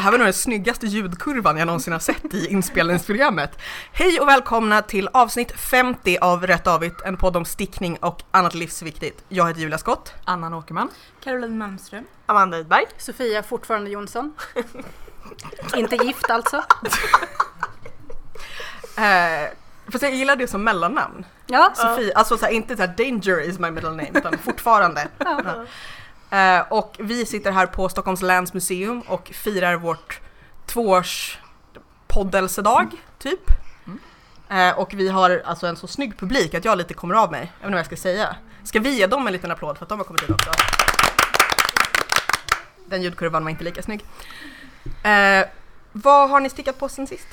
Det här var nog den snyggaste ljudkurvan jag någonsin har sett i inspelningsprogrammet. Hej och välkomna till avsnitt 50 av Rätt Avigt, en podd om stickning och annat livsviktigt. Jag heter Julia Skott. Anna Åkerman. Caroline Malmström. Amanda Idberg. Sofia fortfarande Jonsson. Inte gift alltså. Eh, fast jag gillar det som mellannamn. Ja, Sofie, alltså så här, inte så här danger is my middle name, utan fortfarande. Ja. Eh, och vi sitter här på Stockholms läns museum och firar vårt tvåårs poddelsedag, typ. Eh, och vi har alltså en så snygg publik att jag lite kommer av mig. Jag vet inte vad jag ska säga. Ska vi ge dem en liten applåd för att de har kommit hit också? Den ljudkurvan var inte lika snygg. Eh, vad har ni stickat på sen sist?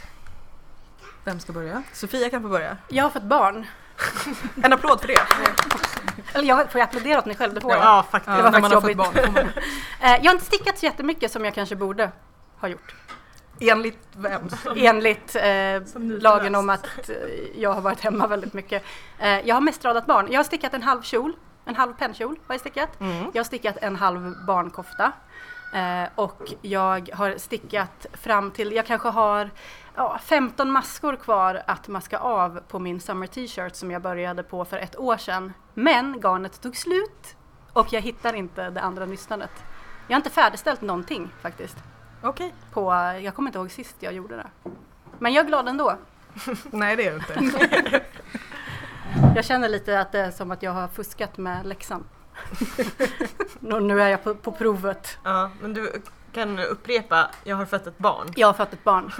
Vem ska börja? Sofia kan få börja. jag har fått barn. En applåd för det. Eller jag får jag applådera åt mig själv, det får jag. Ja, faktiskt. Det var man faktiskt jobbigt. barn. Eh, Jag har inte stickat så jättemycket som jag kanske borde ha gjort. Enligt vem? Enligt eh, lagen om att eh, jag har varit hemma väldigt mycket. Eh, jag har mest radat barn. Jag har stickat en halv kjol, en halv pennkjol har jag stickat. Mm. Jag har stickat en halv barnkofta. Eh, och jag har stickat fram till, jag kanske har ja, 15 maskor kvar att maska av på min summer t-shirt som jag började på för ett år sedan. Men garnet tog slut och jag hittar inte det andra nystnadet. Jag har inte färdigställt någonting faktiskt. Okej. På, jag kommer inte ihåg sist jag gjorde det. Men jag är glad ändå. Nej det är det inte. Jag känner lite att det är som att jag har fuskat med läxan. nu, är jag på, på provet. Ja, men du kan upprepa, jag har fött ett barn. Jag har fött ett barn.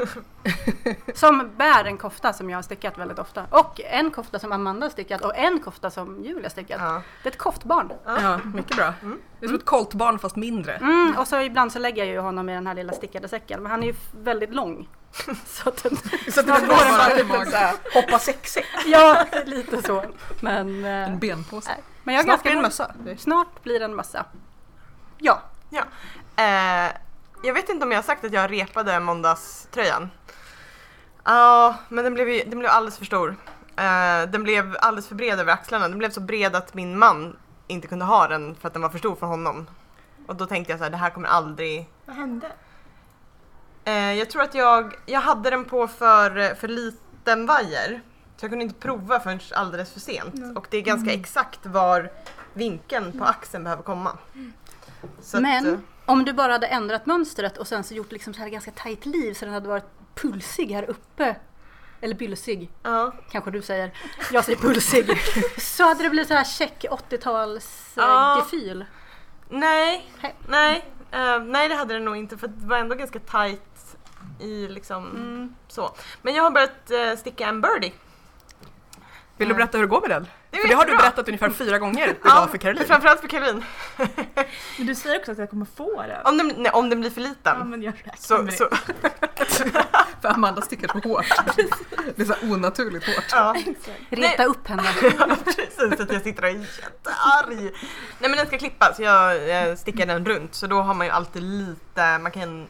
Som bär en kofta som jag har stickat väldigt ofta. Och en kofta som Amanda har stickat och en kofta som Julia har stickat. Ja. Det är ett koftbarn. Ja, mycket bra. Det är som ett koltbarn fast mindre. Mm, och så ibland så lägger jag ju honom i den här lilla stickade säcken. Men han är ju väldigt lång. Så att den, Så att det går en bara lite såhär, hoppa sexigt. ja, lite så. Men, eh, En benpåse. nej. Men jag Snart blir det en mössa. Snart blir det en mössa. Ja. Ja. Eh, jag vet inte om jag har sagt att jag repade måndagströjan. Ja, men den blev, ju, den blev alldeles för stor. Eh, den blev alldeles för bred över axlarna. Den blev så bred att min man inte kunde ha den för att den var för stor för honom. Och då tänkte jag så här, det här kommer aldrig... Vad hände? Eh, jag tror att jag, jag hade den på för, för liten vajer. Så jag kunde inte prova förrän alldeles för sent. Och det är ganska exakt var vinkeln på axeln behöver komma. Så att, eh, Men om du bara hade ändrat mönstret och sen så gjort liksom så här ganska tajt liv så den hade varit pulsig här uppe. Eller bylsig, ja. kanske du säger. Jag säger pulsig. så hade det blivit så här check 80-tals eh, Ja. gefyl. Nej, Hej. nej, eh, nej det hade det nog inte för det var ändå ganska tight i liksom så. Men jag har börjat eh, sticka en birdie. Vill du berätta hur det går med den? Det För det har du jättebra. berättat ungefär fyra gånger idag för Caroline. Framförallt för Caroline. Men du säger också att jag kommer få den. Om den, nej, om den blir för liten. Ja, men jag räknar så, med så, För Amanda stickar så hårt. Det är så onaturligt hårt. ja. Reta Nej. upp henne. Ja, precis, att jag sitter och är jättearg. Nej men den ska klippas, jag eh, stickar den runt så då har man ju alltid lite, man kan...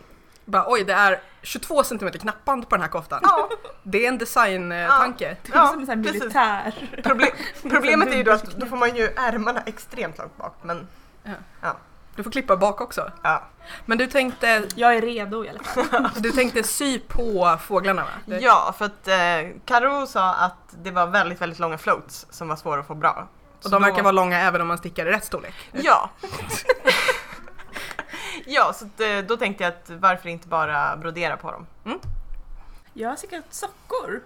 Bara, oj, det är 22 cm knappband på den här koftan. Ja, Det är en designtanke. Det är ja som en sån militär. Proble problemet är ju då att då får man ju ärmarna extremt långt bak men Du får klippa bak också. ja. Men du tänkte, Jag är redo i alla fall. du tänkte sy på fåglarna va? Det- Ja, för att eh, Karo sa att det var väldigt, väldigt långa floats som var svåra att få bra. Och Så de då- verkar vara långa även om man stickar i rätt storlek. Ja. ja, så att, eh, då tänkte jag att varför inte bara brodera på dem? Jag har stickat sockor.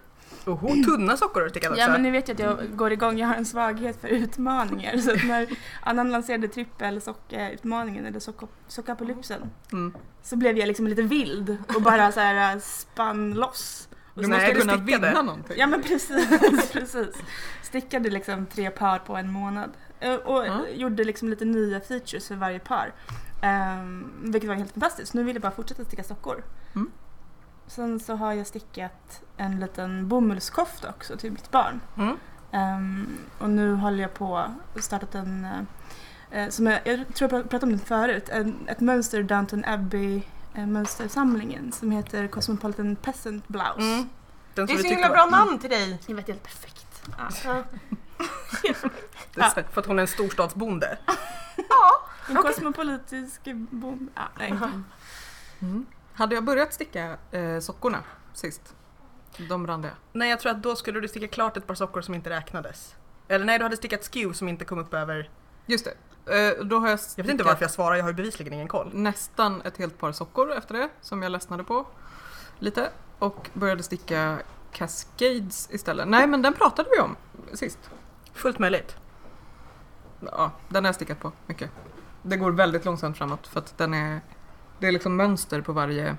Oho, tunna sockor du stickat också. Ja men ni vet ju att jag går igång, jag har en svaghet för utmaningar. Så att när Annan lanserade trippelsocka-utmaningen eller socka- sockapolypsen Mm. så blev jag liksom lite vild och bara så här äh, spann loss. Du Nej, måste du kunna vinna någonting. Ja men precis, precis. Stickade liksom tre par på en månad. Eh, Och Ja. gjorde liksom lite nya features för varje par. Um, vilket var helt fantastiskt. Nu vill jag bara fortsätta sticka sockor. Mm. Sen så har jag stickat en liten bomullskofta också till mitt barn. Mm. Ehm, och nu håller jag på och startat en, eh, som jag, jag tror jag pratade om det förut, en, ett mönster Downton Abbey eh, mönstersamlingen som heter Cosmopolitan Peasant Blouse. Mm. Den Det är så vi himla bra namn till dig! Det var helt perfekt. Ja. Det är så- För att hon är en storstadsbonde. En kosmopolitisk bond... Ah, nej. Mm. Hade jag börjat sticka eh, sockorna sist? De randiga. Nej, jag tror att då skulle du sticka klart ett par sockor som inte räknades. Eller nej, du hade stickat skew som inte kom upp över... Just det. Eh, då har jag stickat Jag vet inte varför jag svarar, jag har ju bevisligen ingen koll. nästan ett helt par sockor efter det som jag ledsnade på lite och började sticka Cascades istället. Nej men den pratade vi om sist. Fullt möjligt. Ja, den har jag stickat på mycket. Det går väldigt långsamt framåt för att den är det är liksom mönster på varje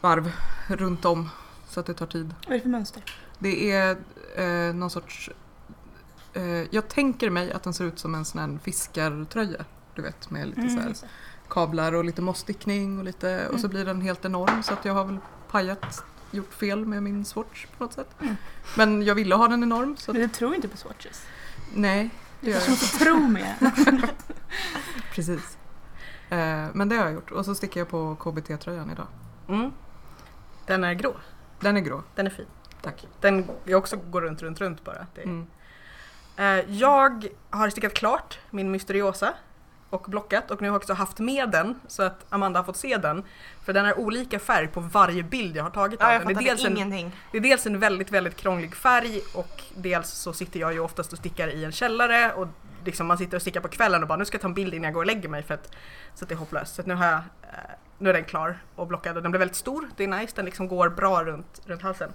varv runt om så att det tar tid. Vad är det för mönster? Det är eh, någon sorts eh, jag tänker mig att den ser ut som en sån här fiskartröja. Du vet med lite så just det. kablar och lite mossstickning och lite och så Mm. blir den helt enorm så att jag har väl pajat, gjort fel med min swatch på något sätt. Mm. Men jag ville ha den enorm så att, Men du tror inte på swatches? nej, det jag. måste tro mer. Precis. Eh, men det har jag gjort och så sticker jag på KBT-tröjan idag. Mm. Den är grå. Den är grå, Den är fin. tack. Den jag också går runt, runt, runt bara. Det är... Mm. Eh, jag har stickat klart min Mysteriosa och blockat och nu har jag också haft med den så att Amanda har fått se den. För den är olika färg på varje bild jag har tagit Ja, jag den. Det är, dels en, ingenting. det är dels en väldigt, väldigt krånglig färg och dels så sitter jag ju oftast och stickar i en källare och liksom man sitter och stickar på kvällen och bara nu ska jag ta en bild innan jag går och lägger mig för att, så att det är hopplöst. Så nu har jag, eh, nu är den klar och blockad och den blir väldigt stor. Det är nice, den liksom går bra runt, runt halsen.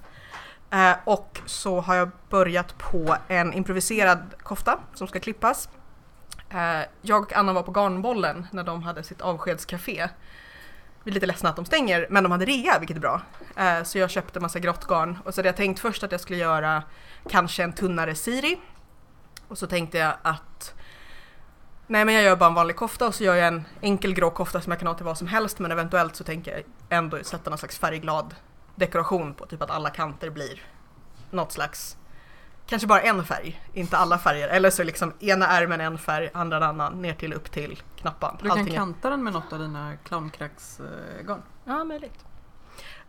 Eh, och så har jag börjat på en improviserad kofta som ska klippas. Eh, jag och Anna var på Garnbollen när de hade sitt avskedscafé. Vi är lite ledsna att de stänger, men de hade rea, vilket är bra. Eh, så jag köpte massa grått garn och så hade jag tänkt först att jag skulle göra kanske en tunnare siri. Och så tänkte jag att Nej men jag gör bara en vanlig kofta och så gör jag en enkel grå kofta som jag kan ha till vad som helst men eventuellt så tänker jag ändå sätta någon slags färgglad dekoration på, typ att alla kanter blir något slags Kanske bara en färg, inte alla färger. Eller så liksom ena ärmen en färg, andra en annan, ner till upp till knappan. Du kan Allting kanta den med något av dina clowncracksgarn. Ja, möjligt.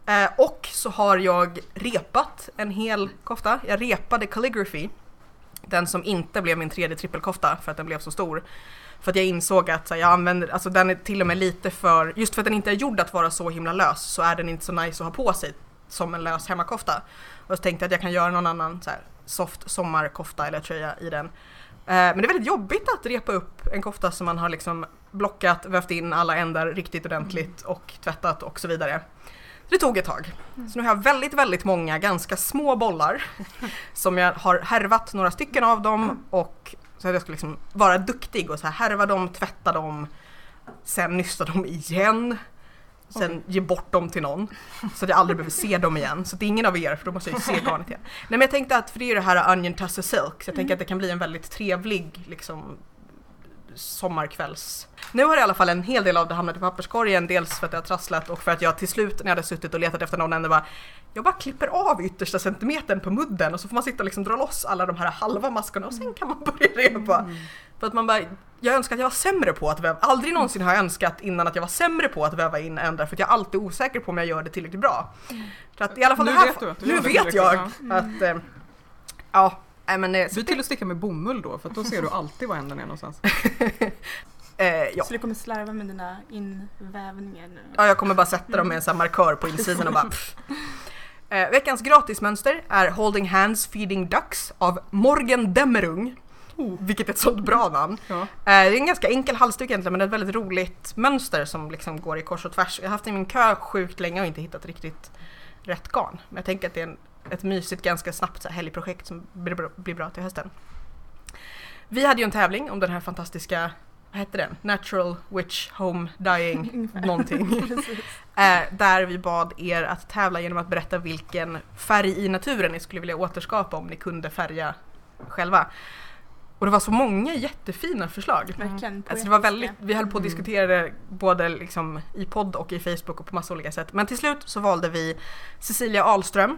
Eh, och så har jag repat en hel kofta. Jag repade calligraphy. Den som inte blev min tredje trippelkofta för att den blev så stor. För att jag insåg att här, jag använder, alltså den är till och med lite för, just för att den inte är gjord att vara så himla lös så är den inte så nice att ha på sig som en lös hemmakofta. Och så tänkte jag att jag kan göra någon annan så här, soft sommarkofta eller tröja i den. Eh, men det är väldigt jobbigt att repa upp en kofta som man har liksom blockat, vävt in alla ändar riktigt ordentligt och tvättat och så vidare. Det tog ett tag. Så nu har jag väldigt, väldigt många ganska små bollar som jag har härvat några stycken av dem och så att jag ska liksom vara duktig och så här härva dem, tvätta dem, sen nysta dem igen, sen ge bort dem till någon så att jag aldrig behöver se dem igen. Så det är ingen av er för då måste jag ju se garnet igen. Nej men jag tänkte att, för det är ju det här Onion Tassel Silk, så jag tänker att det kan bli en väldigt trevlig liksom sommarkvälls... Nu har i alla fall en hel del av det hamnat i papperskorgen, dels för att jag har trasslat och för att jag till slut när jag hade suttit och letat efter någon ände bara jag bara klipper av yttersta centimetern på mudden och så får man sitta och liksom dra loss alla de här halva maskorna och sen kan man börja repa. För att man bara, jag önskar att jag var sämre på att väva, aldrig någonsin har jag önskat innan att jag var sämre på att väva in ändrar för att jag är alltid osäker på om jag gör det tillräckligt bra. Så att i alla fall Nu det här, vet du att du nu vet jag tillräckligt att, eh, ja, nej men det, Byt till att sticka med bomull då för att då ser du alltid var änden är någonstans. eh, ja. Så du kommer slarva med dina invävningar nu? Ja, jag kommer bara sätta dem med en sån här markör på insidan och bara pff. eh, Veckans gratismönster är Holding Hands Feeding Ducks av Morgan Demmerung. Oh. Vilket är ett sånt bra namn. Ja. Eh, det är en ganska enkel halsduk egentligen men det är ett väldigt roligt mönster som liksom går i kors och tvärs. Jag har haft den i min kö sjukt länge och inte hittat riktigt rätt garn. Men jag tänker att det är en, ett mysigt, ganska snabbt så här helgprojekt som blir bra, blir bra till hösten. Vi hade ju en tävling om den här fantastiska, vad hette den? Natural Witch Home Dying någonting. Eh, där vi bad er att tävla genom att berätta vilken färg i naturen ni skulle vilja återskapa om ni kunde färga själva. Och det var så många jättefina förslag. Verkligen. Alltså det var väldigt, vi höll på att Mm. diskutera det både liksom i podd och i Facebook och på massa olika sätt. Men till slut så valde vi Cecilia Ahlström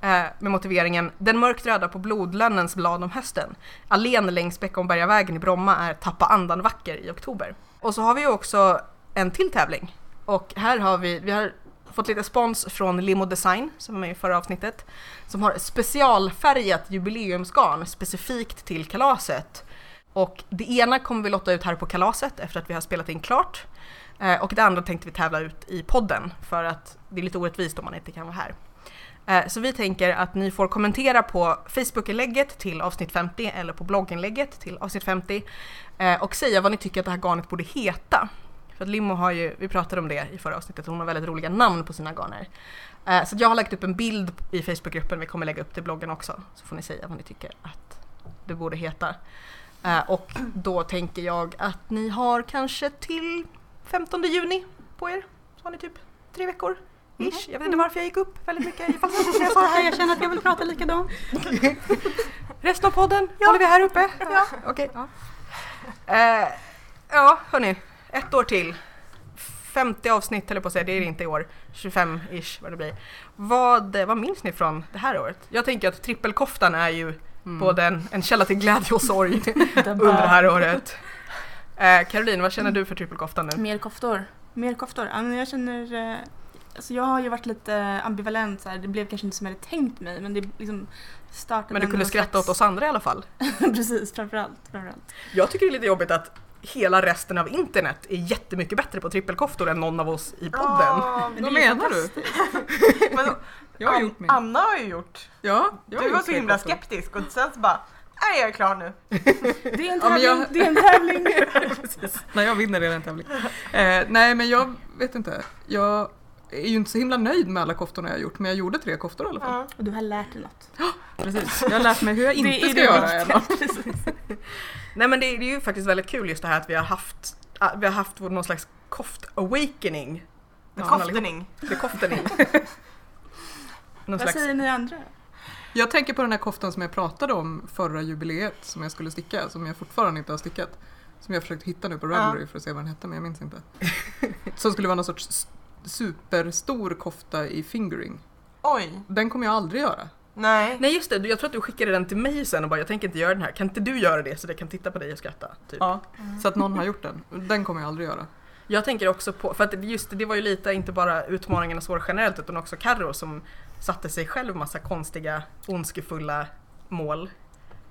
eh, med motiveringen Den mörkt röda på blodlönnens blad om hösten. Allén längs Beckombergavägen i Bromma är Tappa andan vacker i oktober. Och så har vi också en till tävling. Och här har vi, vi har fått lite spons från Limo Design som var med i förra avsnittet. Som har specialfärgat jubileumsgarn specifikt till kalaset. Och det ena kommer vi lotta ut här på kalaset efter att vi har spelat in klart. Eh, och det andra tänkte vi tävla ut i podden för att det är lite orättvist om man inte kan vara här. Eh, så vi tänker att ni får kommentera på Facebook-inlägget till avsnitt 50 eller på blogginlägget till avsnitt 50 eh, och säga vad ni tycker att det här garnet borde heta. För att Limo har ju, vi pratade om det i förra avsnittet, hon har väldigt roliga namn på sina garner. Eh, Så jag har lagt upp en bild i Facebookgruppen, vi kommer lägga upp i bloggen också, så får ni säga vad ni tycker att det borde heta. Eh, Och då tänker jag att ni har kanske till 15 juni på er, så har ni typ tre veckor. Ish. Jag vet inte varför jag gick upp väldigt mycket i fast när jag sa det här. Jag känner att jag vill prata likadant. Resten av podden håller vi här uppe. Ja, okej. Ja. Eh, ja, hörni. Ett år till. 50 avsnitt eller på att säga, det är det inte i år. 25-ish vad det blir. Vad, vad minns ni från det här året? Jag tänker att trippelkoftan är ju Mm. både en, en källa till glädje och sorg under det här året. Eh, Caroline, vad känner du för trippelkoftan nu? Mer koftor. Mer koftor. Jag känner... eh, Alltså jag har ju varit lite ambivalent så här. Det blev kanske inte som jag hade tänkt mig men det liksom startade Men du kunde skratta slags- åt oss andra i alla fall. Precis, framförallt. framförallt. Jag tycker det är lite jobbigt att hela resten av internet är jättemycket bättre på trippelkoftor än någon av oss i podden. Ja, Men Vad det är menar du? men Jag har An- gjort min. Anna har ju gjort. Ja, jag har Du var så himla skeptisk och sen så bara, nej jag är klar nu. Det är en Ja, tävling! jag- Det är en tävling! Nej, jag vinner redan en tävling. Eh, nej, men jag vet inte. Jag är ju inte så himla nöjd med alla koftorna jag har gjort, men jag gjorde tre koftor i alla fall. Ja. Och du har lärt dig något. Precis. Jag har lärt mig hur jag Det inte är ska det göra viktiga. Nej men det, det är ju faktiskt väldigt kul just det här att vi har haft, ah, vi har haft någon slags koft-awakening. Koftening. Det är koftening. Vad slags, säger ni andra? Jag tänker på den här koftan som jag pratade om förra jubileet som jag skulle sticka, som jag fortfarande inte har stickat. Som jag försökt hitta nu på Ravelry för att se vad den hette, men jag minns inte. Som skulle vara någon sorts superstor kofta i fingering. Oj, Den kommer jag aldrig göra. Nej. nej just det, jag tror att du skickade den till mig sen och bara jag tänker inte göra den här, kan inte du göra det så jag kan titta på dig och skratta? Typ. Ja, så att någon har gjort den. Den kommer jag aldrig göra. Jag tänker också på, för att just det, det var ju lite inte bara utmaningarna svåra generellt utan också Carro som satte sig själv massa konstiga ondskefulla mål.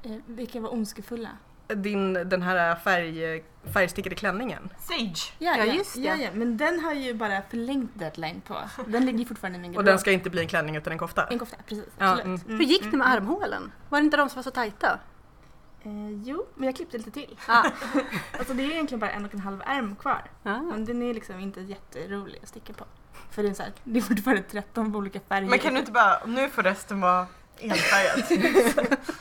Eh, vilka var ondskefulla? Din, den här färg, färgstickade klänningen. Sage. Ja, just det. Ja, ja, men den har ju bara förlängt deadline på. Den ligger fortfarande i min Och garderob. den ska inte bli en klänning utan en kofta. En kofta, precis. Ja, Absolut. mm. Hur gick det med armhålen? Var det inte de som var så tajta? Eh, jo, men jag klippte lite till. Ah. Alltså det är egentligen bara en och en halv ärm kvar. Ah. Men den är liksom inte jätterolig att sticka på. För det är, så här, det är fortfarande 13 olika färger. Men kan du inte bara, nu får resten vara enfärgat.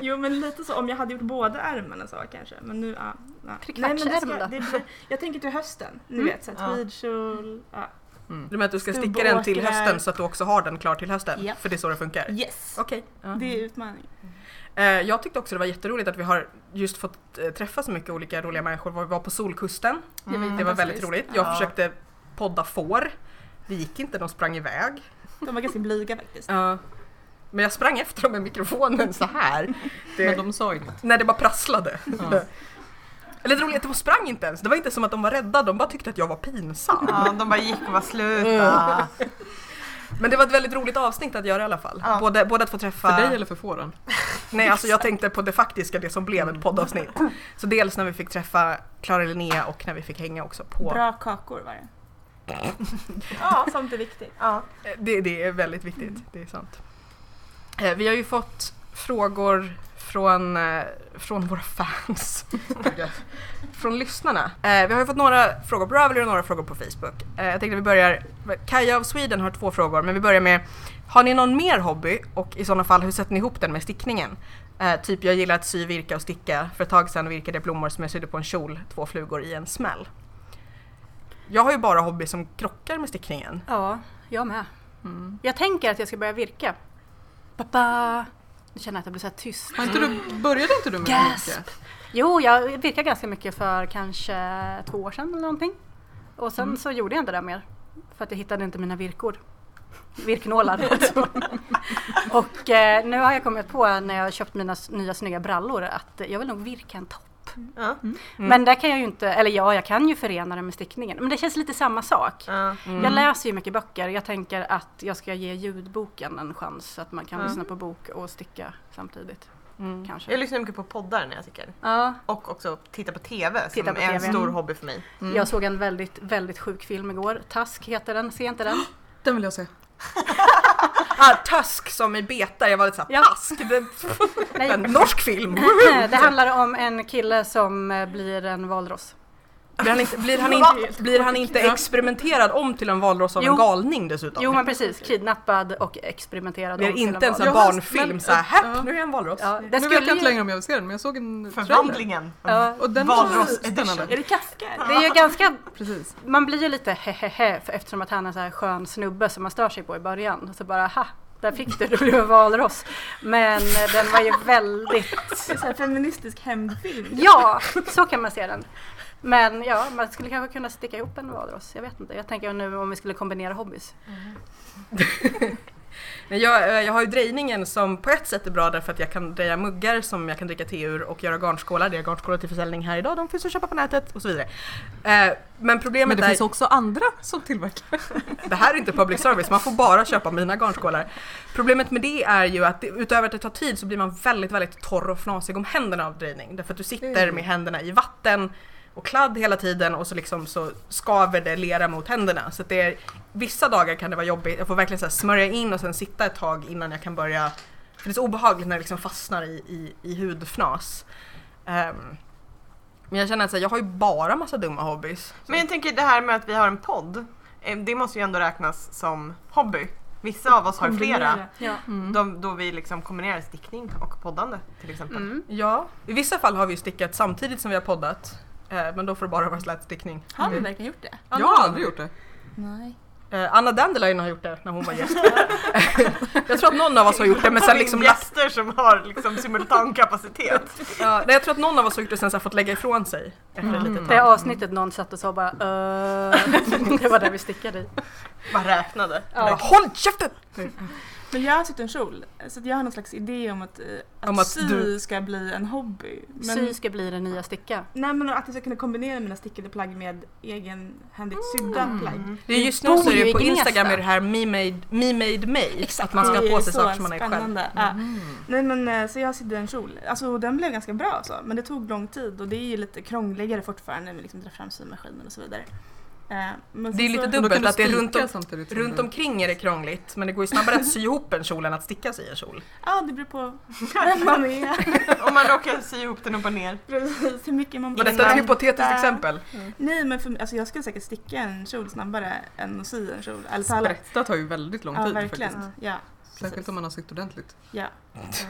Jo men lite så, om jag hade gjort båda ärmarna så kanske. Men nu, ja. ja. Trekvartsärm det då? det blir, Jag tänker till hösten, ni Mm. vet Ja. tweedkjol. Ja. Mm. Du menar att du ska sticka den till hösten så att du också har den klar till hösten? Japp. För det är så det funkar? Yes! Okej. Ja. Det är utmaningen. Eh, Jag tyckte också det var jätteroligt att vi har just fått eh, träffa så mycket olika roliga människor. Vi var på Solkusten, Mm. det var väldigt fantastiskt. roligt. Jag Ja. försökte podda får. Det gick inte, de sprang iväg. De var ganska blyga faktiskt. Ja. Men jag sprang efter dem med mikrofonen så här. Det, Men de sa inget. När det bara prasslade. Ja. Eller det roliga att de sprang inte ens. Det var inte som att de var rädda, de bara tyckte att jag var pinsam. Ja, de bara gick och var sluta. Men det var ett väldigt roligt avsnitt att göra i alla fall. Ja. Både, både att få träffa... För dig eller för fåren? Nej, alltså jag tänkte på det faktiska, det som blev ett poddavsnitt. Så dels när vi fick träffa Klara Linnea och när vi fick hänga också på... Bra kakor var det. Ja, Sånt är viktigt. ja. Det, det är väldigt viktigt, det är sant. Eh, Vi har ju fått frågor från, eh, från våra fans. från lyssnarna. Eh, Vi har ju fått några frågor på Ravelry och några frågor på Facebook. Eh, Jag tänkte att vi börjar, Kaja av Sweden har två frågor, men vi börjar med Har ni någon mer hobby och i sådana fall hur sätter ni ihop den med stickningen? Eh, typ jag gillar att sy, virka och sticka. För ett tag sedan virkade jag blommor som jag sydde på en kjol, två flugor i en smäll. Jag har ju bara hobby som krockar med stickningen. Ja, jag med. Mm. Jag tänker att jag ska börja virka. Baba. Nu känner jag att jag blir så här tyst. Har inte du, började inte du med Gasp! virke? Jo, jag virkade ganska mycket för kanske två år sedan eller någonting. Och sen så gjorde jag inte det mer. För att jag hittade inte mina virkor. Virknålar alltså. Och eh, nu har jag kommit på när jag köpt mina nya snygga brallor att jag vill nog virka en topp. Ja. Men där kan jag ju inte, eller ja, jag kan ju förena det med stickningen. Men det känns lite samma sak. Ja. Jag läser ju mycket böcker. Jag tänker att jag ska ge ljudboken en chans så att man kan Mm. lyssna på bok och sticka samtidigt. Mm. kanske. Jag lyssnar mycket på poddar när jag stickar. Ja, Och också titta på TV Titta som på är en TV. stor Mm. hobby för mig. Mm. Jag såg en väldigt, väldigt sjuk film igår. Task heter den, se inte den? Den vill jag se. Ah, Tusk som i betar, jag var lite såhär, Ja. Tusk? Det, en norsk film! Det handlar om en kille som eh, blir en valross. Blir han inte, blir han inte, blir han inte experimenterad om till en valross av Jo. en galning dessutom? Jo men precis, kidnappad och experimenterad det är om till inte en sån barnfilm men- såhär, häpp nu är jag en valross. Ja, det nu vet skulle jag inte längre om jag vill se den men jag såg en. Förvandlingen. Ja. Och den Valross. Är det Kafka? det är ju ganska, Precis. man blir ju lite hehehe för eftersom att han är så här skön snubbe som man stör sig på i början. Och så bara ha, där fick du, du blev en valross. Men eh, den var ju väldigt, Det är så här feministisk hämndfilm. ja så kan man se den. Men ja, man skulle kanske kunna sticka ihop en valross. Jag vet inte. Jag tänker nu om vi skulle kombinera hobbys. Men jag, eh, jag har ju drejningen som på ett sätt är bra därför att jag kan dreja muggar som jag kan dricka te ur och göra garnskålar. Det är garnskålar till försäljning här idag, de finns att köpa på nätet och så vidare. Eh, Men problemet Men det är, finns också andra som tillverkar. det här är inte public service, man får bara köpa mina garnskålar. Problemet med det är ju att utöver att det tar tid så blir man väldigt, väldigt torr och fnasig om händerna av drejning. Därför att du sitter Mm. med händerna i vatten och kladd hela tiden och så liksom så skaver det lera mot händerna. Så att det är, vissa dagar kan det vara jobbigt, jag får verkligen så här smörja in och sen sitta ett tag innan jag kan börja för det är så obehagligt när det liksom fastnar i, i, i hudfnas. Ehm, men jag känner att så här, jag har ju bara massa dumma hobbys. Men jag tänker det här med att vi har en podd. eh, Det måste ju ändå räknas som hobby. Vissa av oss har flera. Ja. De, då vi liksom kombinerar stickning och poddande till exempel. Mm. Ja, i vissa fall har vi stickat samtidigt som vi har poddat. Eh, men då får det bara vara slätstickning. Har vi verkligen gjort det? Jag har aldrig gjort det. Nej. Eh, Anna Dandelion har gjort det när hon var gäst. jag tror att någon av oss har gjort det men sen liksom gäster som har liksom simultankapacitet. ja, nej, jag tror att någon av oss har gjort det sen så fått lägga ifrån sig efter litet Det avsnittet någon satt och sa bara "Eh", Det var där vi stickade i. Bara räknade. Bara, Ja. Håll käften! Men jag har sytt en kjol, så att jag har någon slags idé om att, eh, att, Om att sy du- ska bli en hobby. Men, Sy ska bli det nya sticka. Nej men att jag ska kunna kombinera mina stickade plagg med egenhändigt sydda Mm. plagg. Det är just nu så är ju det i på. Instagram är det här me made me, made me att man ska ha på sig så saker som man är själv. spännande. Ja. Nej men eh, så jag sydde en kjol. Alltså den blev ganska bra så, men det tog lång tid och det är ju lite krångligare fortfarande när vi liksom drar fram symaskinen och så vidare. Eh, men Det är lite dubbelt att det är runt om- Runt omkring är det krångligt men det går ju snabbare att sy ihop en kjol än att sticka sig i en kjol. Ja, det beror på vem man är. Om man råkar sy ihop den upp och ner. Precis, hur mycket man Var detta ett hypotetiskt exempel? Nej men för, alltså jag skulle säkert sticka en kjol snabbare än att sy en kjol. Eller palla. Sprätta tar ju väldigt lång Ja tid verkligen. faktiskt. Ja, Särskilt om man har sytt ordentligt. ja.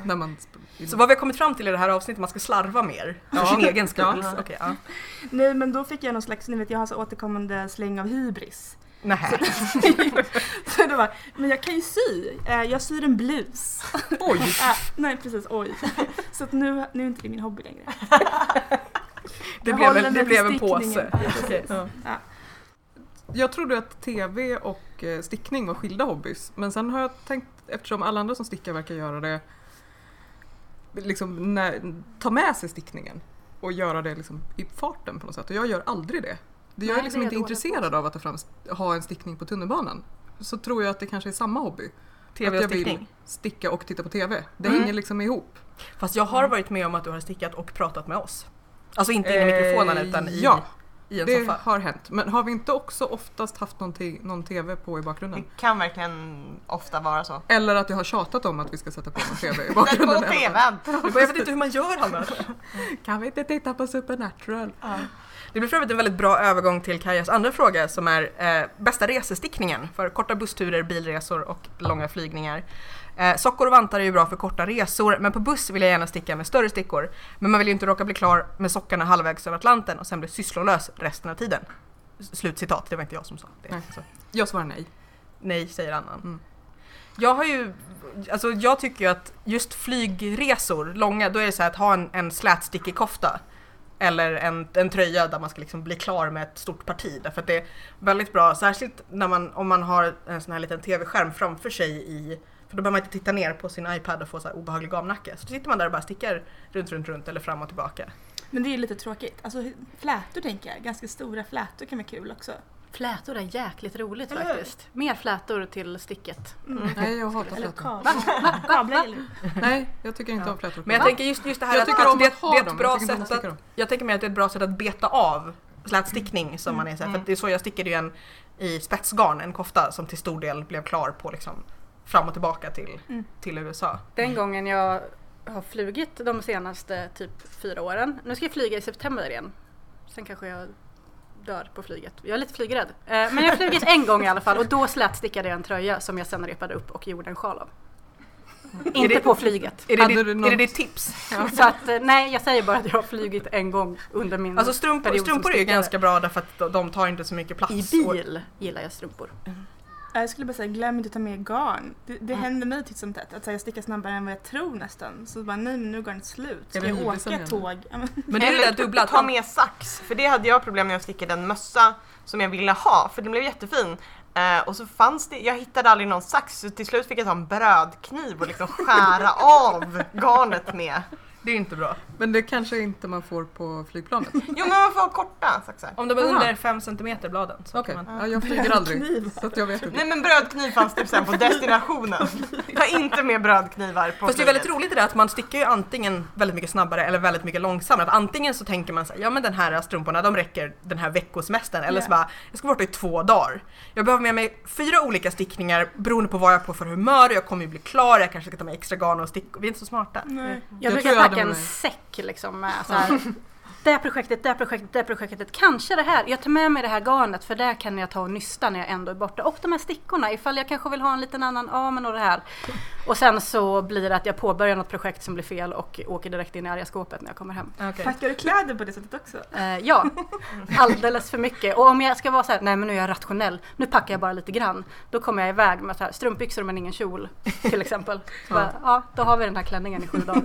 När man Så vad vi har kommit fram till i det här avsnittet, man ska slarva mer för Ja. sin egen skull. Ja. Okej, ja. Nej men då fick jag någon slags, ni vet jag har så återkommande släng av hybris. Nähä. Så det var, men jag kan ju sy. Eh, Jag syr en blus. Oj! Nej precis, oj. Så att nu, nu är inte det min hobby längre. Det Jag blev en, det blev en påse. Ja. Ja. Jag trodde att TV och eh, stickning var skilda hobbys. Men sen har jag tänkt, eftersom alla andra som stickar verkar göra det, liksom när, ta med sig stickningen och göra det liksom i farten på något sätt. Och jag gör aldrig det. Jag Nej, är liksom det är inte dåligt intresserad av att ta fram, ha en stickning på tunnelbanan. Så tror jag att det kanske är samma hobby. TV att jag vill sticka och titta på TV. Det Mm. hänger liksom ihop. Fast jag har varit med om att du har stickat och pratat med oss. Alltså inte in i mikrofonen Eh, utan i, ja, i en Det soffa. har hänt. Men har vi inte också oftast haft någon, te- någon TV på i Det bakgrunden? kan verkligen ofta vara så. Eller att jag har tjatat om att vi ska sätta på någon TV i Sätt bakgrunden. på TVn! Jag vet inte hur man gör Hanna. Kan vi inte titta på Supernatural? Det blir för övrigt en väldigt bra övergång till Kajas andra fråga som är eh, bästa resestickningen för korta bussturer, bilresor och långa flygningar. Eh, sockor och vantar är ju bra för korta resor men på buss vill jag gärna sticka med större stickor. Men man vill ju inte råka bli klar med sockarna halvvägs över Atlanten och sen bli sysslolös resten av tiden. Slutcitat, det var inte jag som sa det. Nej. Så. Jag svarar nej. Nej, säger annan. Mm. Jag har ju, alltså jag tycker ju att just flygresor, långa, då är det så här att ha en, en slätstickig kofta eller en, en tröja där man ska liksom bli klar med ett stort parti. Därför att det är väldigt bra, särskilt när man, om man har en sån här liten tv-skärm framför sig i för då behöver man inte titta ner på sin iPad och få så här obehaglig gamnacke. Så sitter man där och bara stickar runt, runt, runt eller fram och tillbaka. Men det är ju lite tråkigt. Alltså flätor tänker jag, ganska stora flätor kan vara kul också. Flätor är jäkligt roligt Eller hur? faktiskt. Mer flätor till sticket. Mm. Nej, jag hatar flätor. kablar. Nej, jag tycker inte Ja. om flätor. Men jag Va? tänker just, just det här jag att, att att ha det är ett dem. bra jag sätt att. Jag tänker mig att det är ett bra sätt att beta av slätstickning som man är så här, för att det är så jag stickade ju en i spetsgarn, en kofta som till stor del blev klar på liksom fram och tillbaka till, Mm. till USA. Den gången jag har flugit de senaste typ fyra åren. Nu ska jag flyga i september igen. Sen kanske jag dör på flyget. Jag är lite flygrädd. Eh, Men jag har flugit en gång i alla fall och då slätstickade jag en tröja som jag sen repade upp och gjorde en sjal av. Inte det- på flyget. Är det, Hade ditt, du är det ditt tips? Så att, eh, nej, jag säger bara att jag har flugit en gång under min Alltså strumpor, strumpor är ju ganska bra därför att de- tar inte så mycket plats. I Och- bil gillar jag strumpor. Jag skulle bara säga, glöm inte att ta med garn. Det, det Mm. händer mig titt som tätt att här, jag stickar snabbare än vad jag tror nästan. Så bara, nej men nu är garnet slut. Ska jag hivisen åka tåg? Men, det är det där dubbla, att ta med sax, för det hade jag problem när jag stickade en mössa som jag ville ha, för den blev jättefin. Eh, och så fanns det, jag hittade aldrig någon sax så till slut fick jag ta en brödkniv och liksom skära av garnet med. Det är inte bra. Men det kanske inte man får på flygplanet. Jo men man får korta saxar. Om de är Aha. under 5 cm bladen. Så Okej, kan man, ja, jag flyger aldrig. Så att jag vet inte. Nej men brödkniv fanns typ sen på destinationen. Ta inte med brödknivar på Fast det är väldigt roligt det där att man stickar ju antingen väldigt mycket snabbare eller väldigt mycket långsammare. Att antingen så tänker man så här, ja men den här strumporna de räcker den här veckosemestern. Eller så Ja. bara, jag ska vara borta i två dagar. Jag behöver med mig fyra olika stickningar beroende på vad jag är på för humör. Jag kommer ju bli klar, jag kanske ska ta med extra garn och stickor. Vi är inte så smarta. nej. Jag, Jag brukar tror jag packa en säck liksom med så här. Det här projektet, det här projektet, det här projektet. Kanske det här. Jag tar med mig det här garnet för där kan jag ta och nysta när jag ändå är borta. Och de här stickorna ifall jag kanske vill ha en liten annan amen och det här. Och sen så blir det att jag påbörjar något projekt som blir fel och åker direkt in i arga skåpet när jag kommer hem. Okay. Packar du kläder på det sättet också? Eh, ja, alldeles för mycket. Och om jag ska vara så här, nej men nu är jag rationell, nu packar jag bara lite grann. Då kommer jag iväg med så här, strumpbyxor men ingen kjol till exempel. Så bara, ja, då har vi den här klänningen i sju dagar.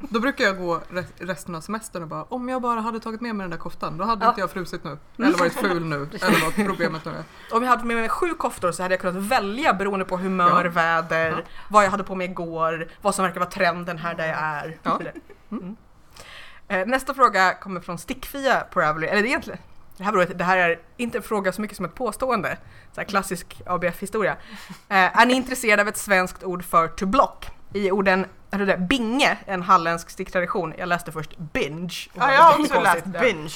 Då brukar jag gå re- resten av semestern och bara om jag bara hade tagit med mig den där koftan då hade Ja. inte jag frusit nu. Eller varit ful nu. eller vad problemet nu är. Om jag hade med mig sju koftor så hade jag kunnat välja beroende på humör, Ja. väder, Ja. vad jag hade på mig igår, vad som verkar vara trenden här där jag är. Vidare. Mm. Eh, Nästa fråga kommer från Stickfia på Ravelry, eller det är egentligen det här, beror, det här är inte en fråga så mycket som ett påstående. Så klassisk ABF-historia. Eh, är ni intresserade av ett svenskt ord för to block? I orden det där, binge, en halländsk sticktradition. Jag läste först binge. Ja jag har också läst. Ja. binge.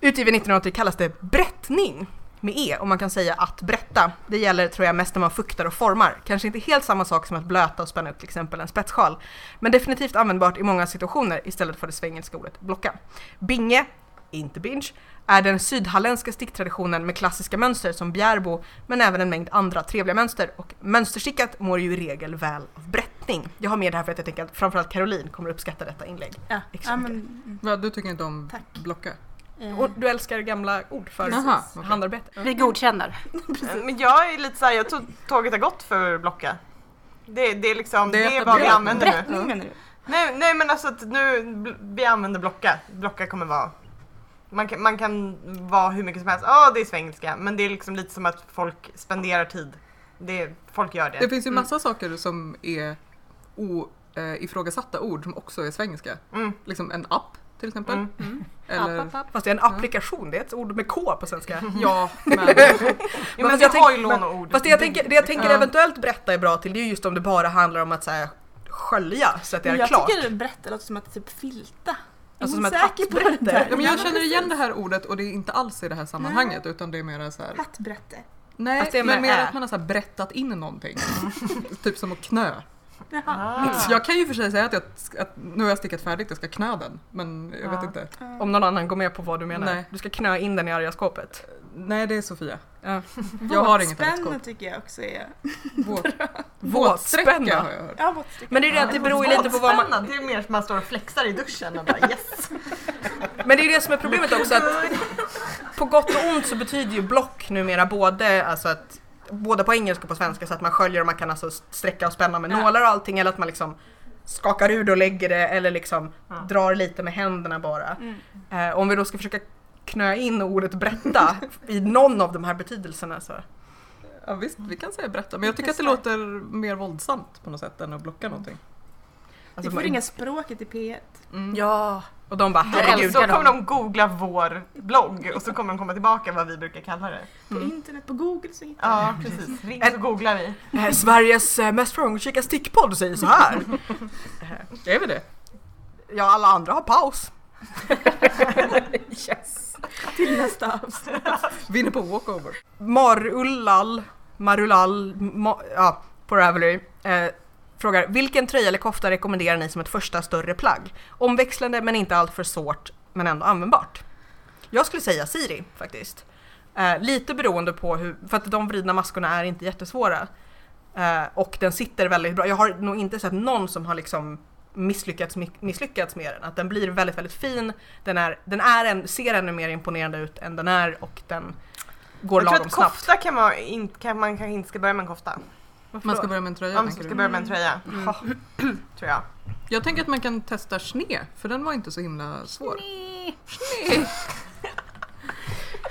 Utgiven 1980 kallas det brättning med E och man kan säga att brätta. Det gäller tror jag mest när man fuktar och formar. Kanske inte helt samma sak som att blöta och spänna upp till exempel en spetssjal. Men definitivt användbart i många situationer istället för det svengelska ordet blocka. Binge, inte binge, är den sydhalländska sticktraditionen med klassiska mönster som bjärbo men även en mängd andra trevliga mönster och mönsterstickat mår ju i regel väl av brättning. Jag har med det här för att jag tänker att framförallt Caroline kommer uppskatta detta inlägg. Ja, Extra ja men... mm, Va, du tycker inte om Tack. blocka? eh, Och du älskar gamla ord för Jaha, okej. handarbete. Vi godkänner. Men jag är lite såhär, jag tror tåget har gått för blocka. Det, det är liksom, Det det är vad vi använder nu. Brättning menar du? Nej, nej men alltså att nu, vi använder blocka. Blocka kommer vara man kan, man kan vara hur mycket som helst, ja det är svengelska, men det är liksom lite som att folk spenderar tid. Det, folk gör det. Det finns ju Mm. massa saker som är o, eh, ifrågasatta ord som också är svengelska. Mm. Liksom en app till exempel. Mm. Eller, App, app, app. Fast det är en applikation, det är ett ord med K på svenska. Ja, men jag har ju tänk- låneord. Fast det jag tänker, det jag tänker Ja. eventuellt berätta är bra till, det är just om det bara handlar om att så här, skölja så att det är jag klart. tycker berätta låter som att typ filta. Är Alltså som ett säker på det hattbrätte. där? Ja, men jag känner igen det här ordet och det är inte alls i det här sammanhanget utan det är mer så här. Hattbrätte. Nej, är men med mer ä. att man har så här berättat in någonting. typ som att knö. Ah. Jag kan ju för sig säga att, jag, att nu har jag stickat färdigt, jag ska knö den. Men jag vet Ja. inte. Om någon annan går med på vad du menar. Nej. Du ska knö in den i arga skåpet. Nej, det är Sofia. Ja. Jag har inget Våtspänne tycker jag också är... Våt, Våtspänna. våtsträcka har jag hört. Ja, våtsträcka. Men det är det att det beror ju lite på vad man... Det är mer som man står och flexar i duschen och bara yes. Men det är det som är problemet också att på gott och ont så betyder ju block numera både alltså att både på engelska och på svenska så att man sköljer och man kan alltså sträcka och spänna med Ja. nålar och allting eller att man liksom skakar ur det och lägger det eller liksom Ja. drar lite med händerna bara. Mm. Eh, om vi då ska försöka knö in ordet brätta i någon av de här betydelserna så. Ja visst, vi kan säga berätta. Men jag tycker att det låter mer våldsamt på något sätt än att blocka någonting. Vi Alltså, får man- ringa språket i P1. Mm. Ja, Och de bara herregud. Så kommer dem. de googla vår blogg och så kommer de komma tillbaka vad vi brukar kalla det. På internet, på google så hittar Ja, precis. Ring så googlar vi. Eh, Sveriges eh, mest framgångsrika stickpodd säger så här. Är vi det? Ja, alla andra har paus. Yes! till nästa avsnitt. Vinner på walkover. Marullal, Marulal, ma, ja, på Ravelry. Eh, frågar, vilken tröja eller kofta rekommenderar ni som ett första större plagg? Omväxlande men inte alltför svårt, men ändå användbart. Jag skulle säga Siri faktiskt. Eh, lite beroende på hur, för att de vridna maskorna är inte jättesvåra. Eh, och den sitter väldigt bra. Jag har nog inte sett någon som har liksom misslyckats, misslyckats med den. Att den blir väldigt, väldigt fin. Den, är, den är en, ser ännu mer imponerande ut än den är och den går Jag tror lagom att snabbt. kofta kan, vara, in, kan man kanske inte ska börja med en kofta. Man ska börja med en tröja Man tänker ska du? börja med en tröja, Ja. tror jag. Jag tänker att man kan testa sne, för den var inte så himla svår.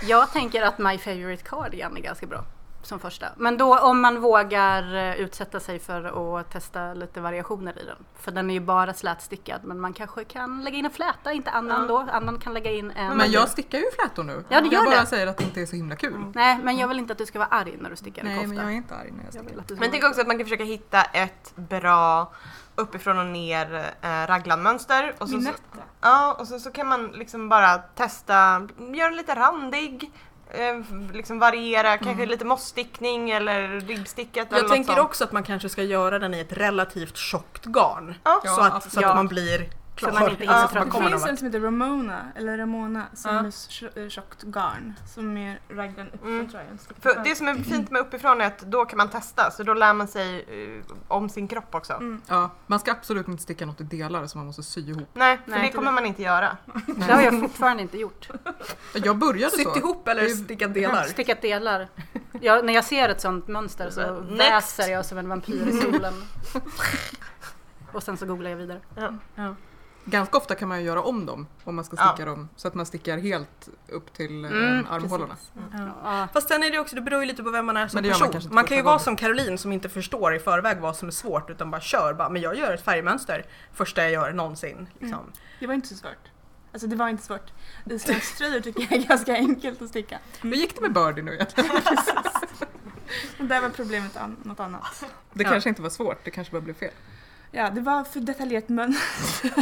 Jag tänker att My Favorite Cardigan är ganska bra som första. Men då om man vågar eh, utsätta sig för att testa lite variationer i den. För den är ju bara slätstickad men man kanske kan lägga in en fläta, inte annan då. Annan kan lägga in en... Men jag stickar ju flätor nu. Ja, du gör jag bara det. säger att det inte är så himla kul. Nej men jag vill inte att du ska vara arg när du stickar en Nej, kofta. men jag är inte arg när jag Jag stickar. ska Men tänk också att man kan försöka hitta ett bra uppifrån och ner eh, raglanmönster. Och så, så, ja, och så, så kan man liksom bara testa, göra den lite randig, liksom variera, kanske lite mossstickning eller eller Jag något tänker sånt. också att man kanske ska göra den i ett relativt tjockt garn. Ja. så att, så ja. att man blir klar. man inte är så Ja, trött. man Det finns en som heter Ramona, eller Ramona, som Ja. är tjo- tjockt garn. Som är raglan uppifrån Mm. tröjan. För det som är fint med uppifrån är att då kan man testa, så då lär man sig eh, om sin kropp också. Mm. Ja, man ska absolut inte sticka något i delar som man måste sy ihop. Nej, för Nej, det kommer det. man inte göra. Det har jag fortfarande inte gjort. Jag började Sytt så. ihop eller stickat delar? Stickat delar. Jag, när jag ser ett sånt mönster så Next. väser jag som en vampyr i solen. Och sen så googlar jag vidare. Ganska ofta kan man ju göra om dem om man ska Ja. sticka dem så att man stickar helt upp till eh, Mm, armhålorna. Ja. Fast sen är det också, det beror ju lite på vem man är som man person. Man, inte kan ju vara som Caroline som inte förstår i förväg vad som är svårt utan bara kör. Bara, men jag gör ett färgmönster första jag gör någonsin. Liksom. Det var inte så svårt. Alltså det var inte svårt. Islandströjor tycker jag är ganska enkelt att sticka. Hur gick det med Birdie nu egentligen? Där var problemet an- något annat. Det Ja. kanske inte var svårt, det kanske bara blev fel. Ja, det var för detaljerat mönster.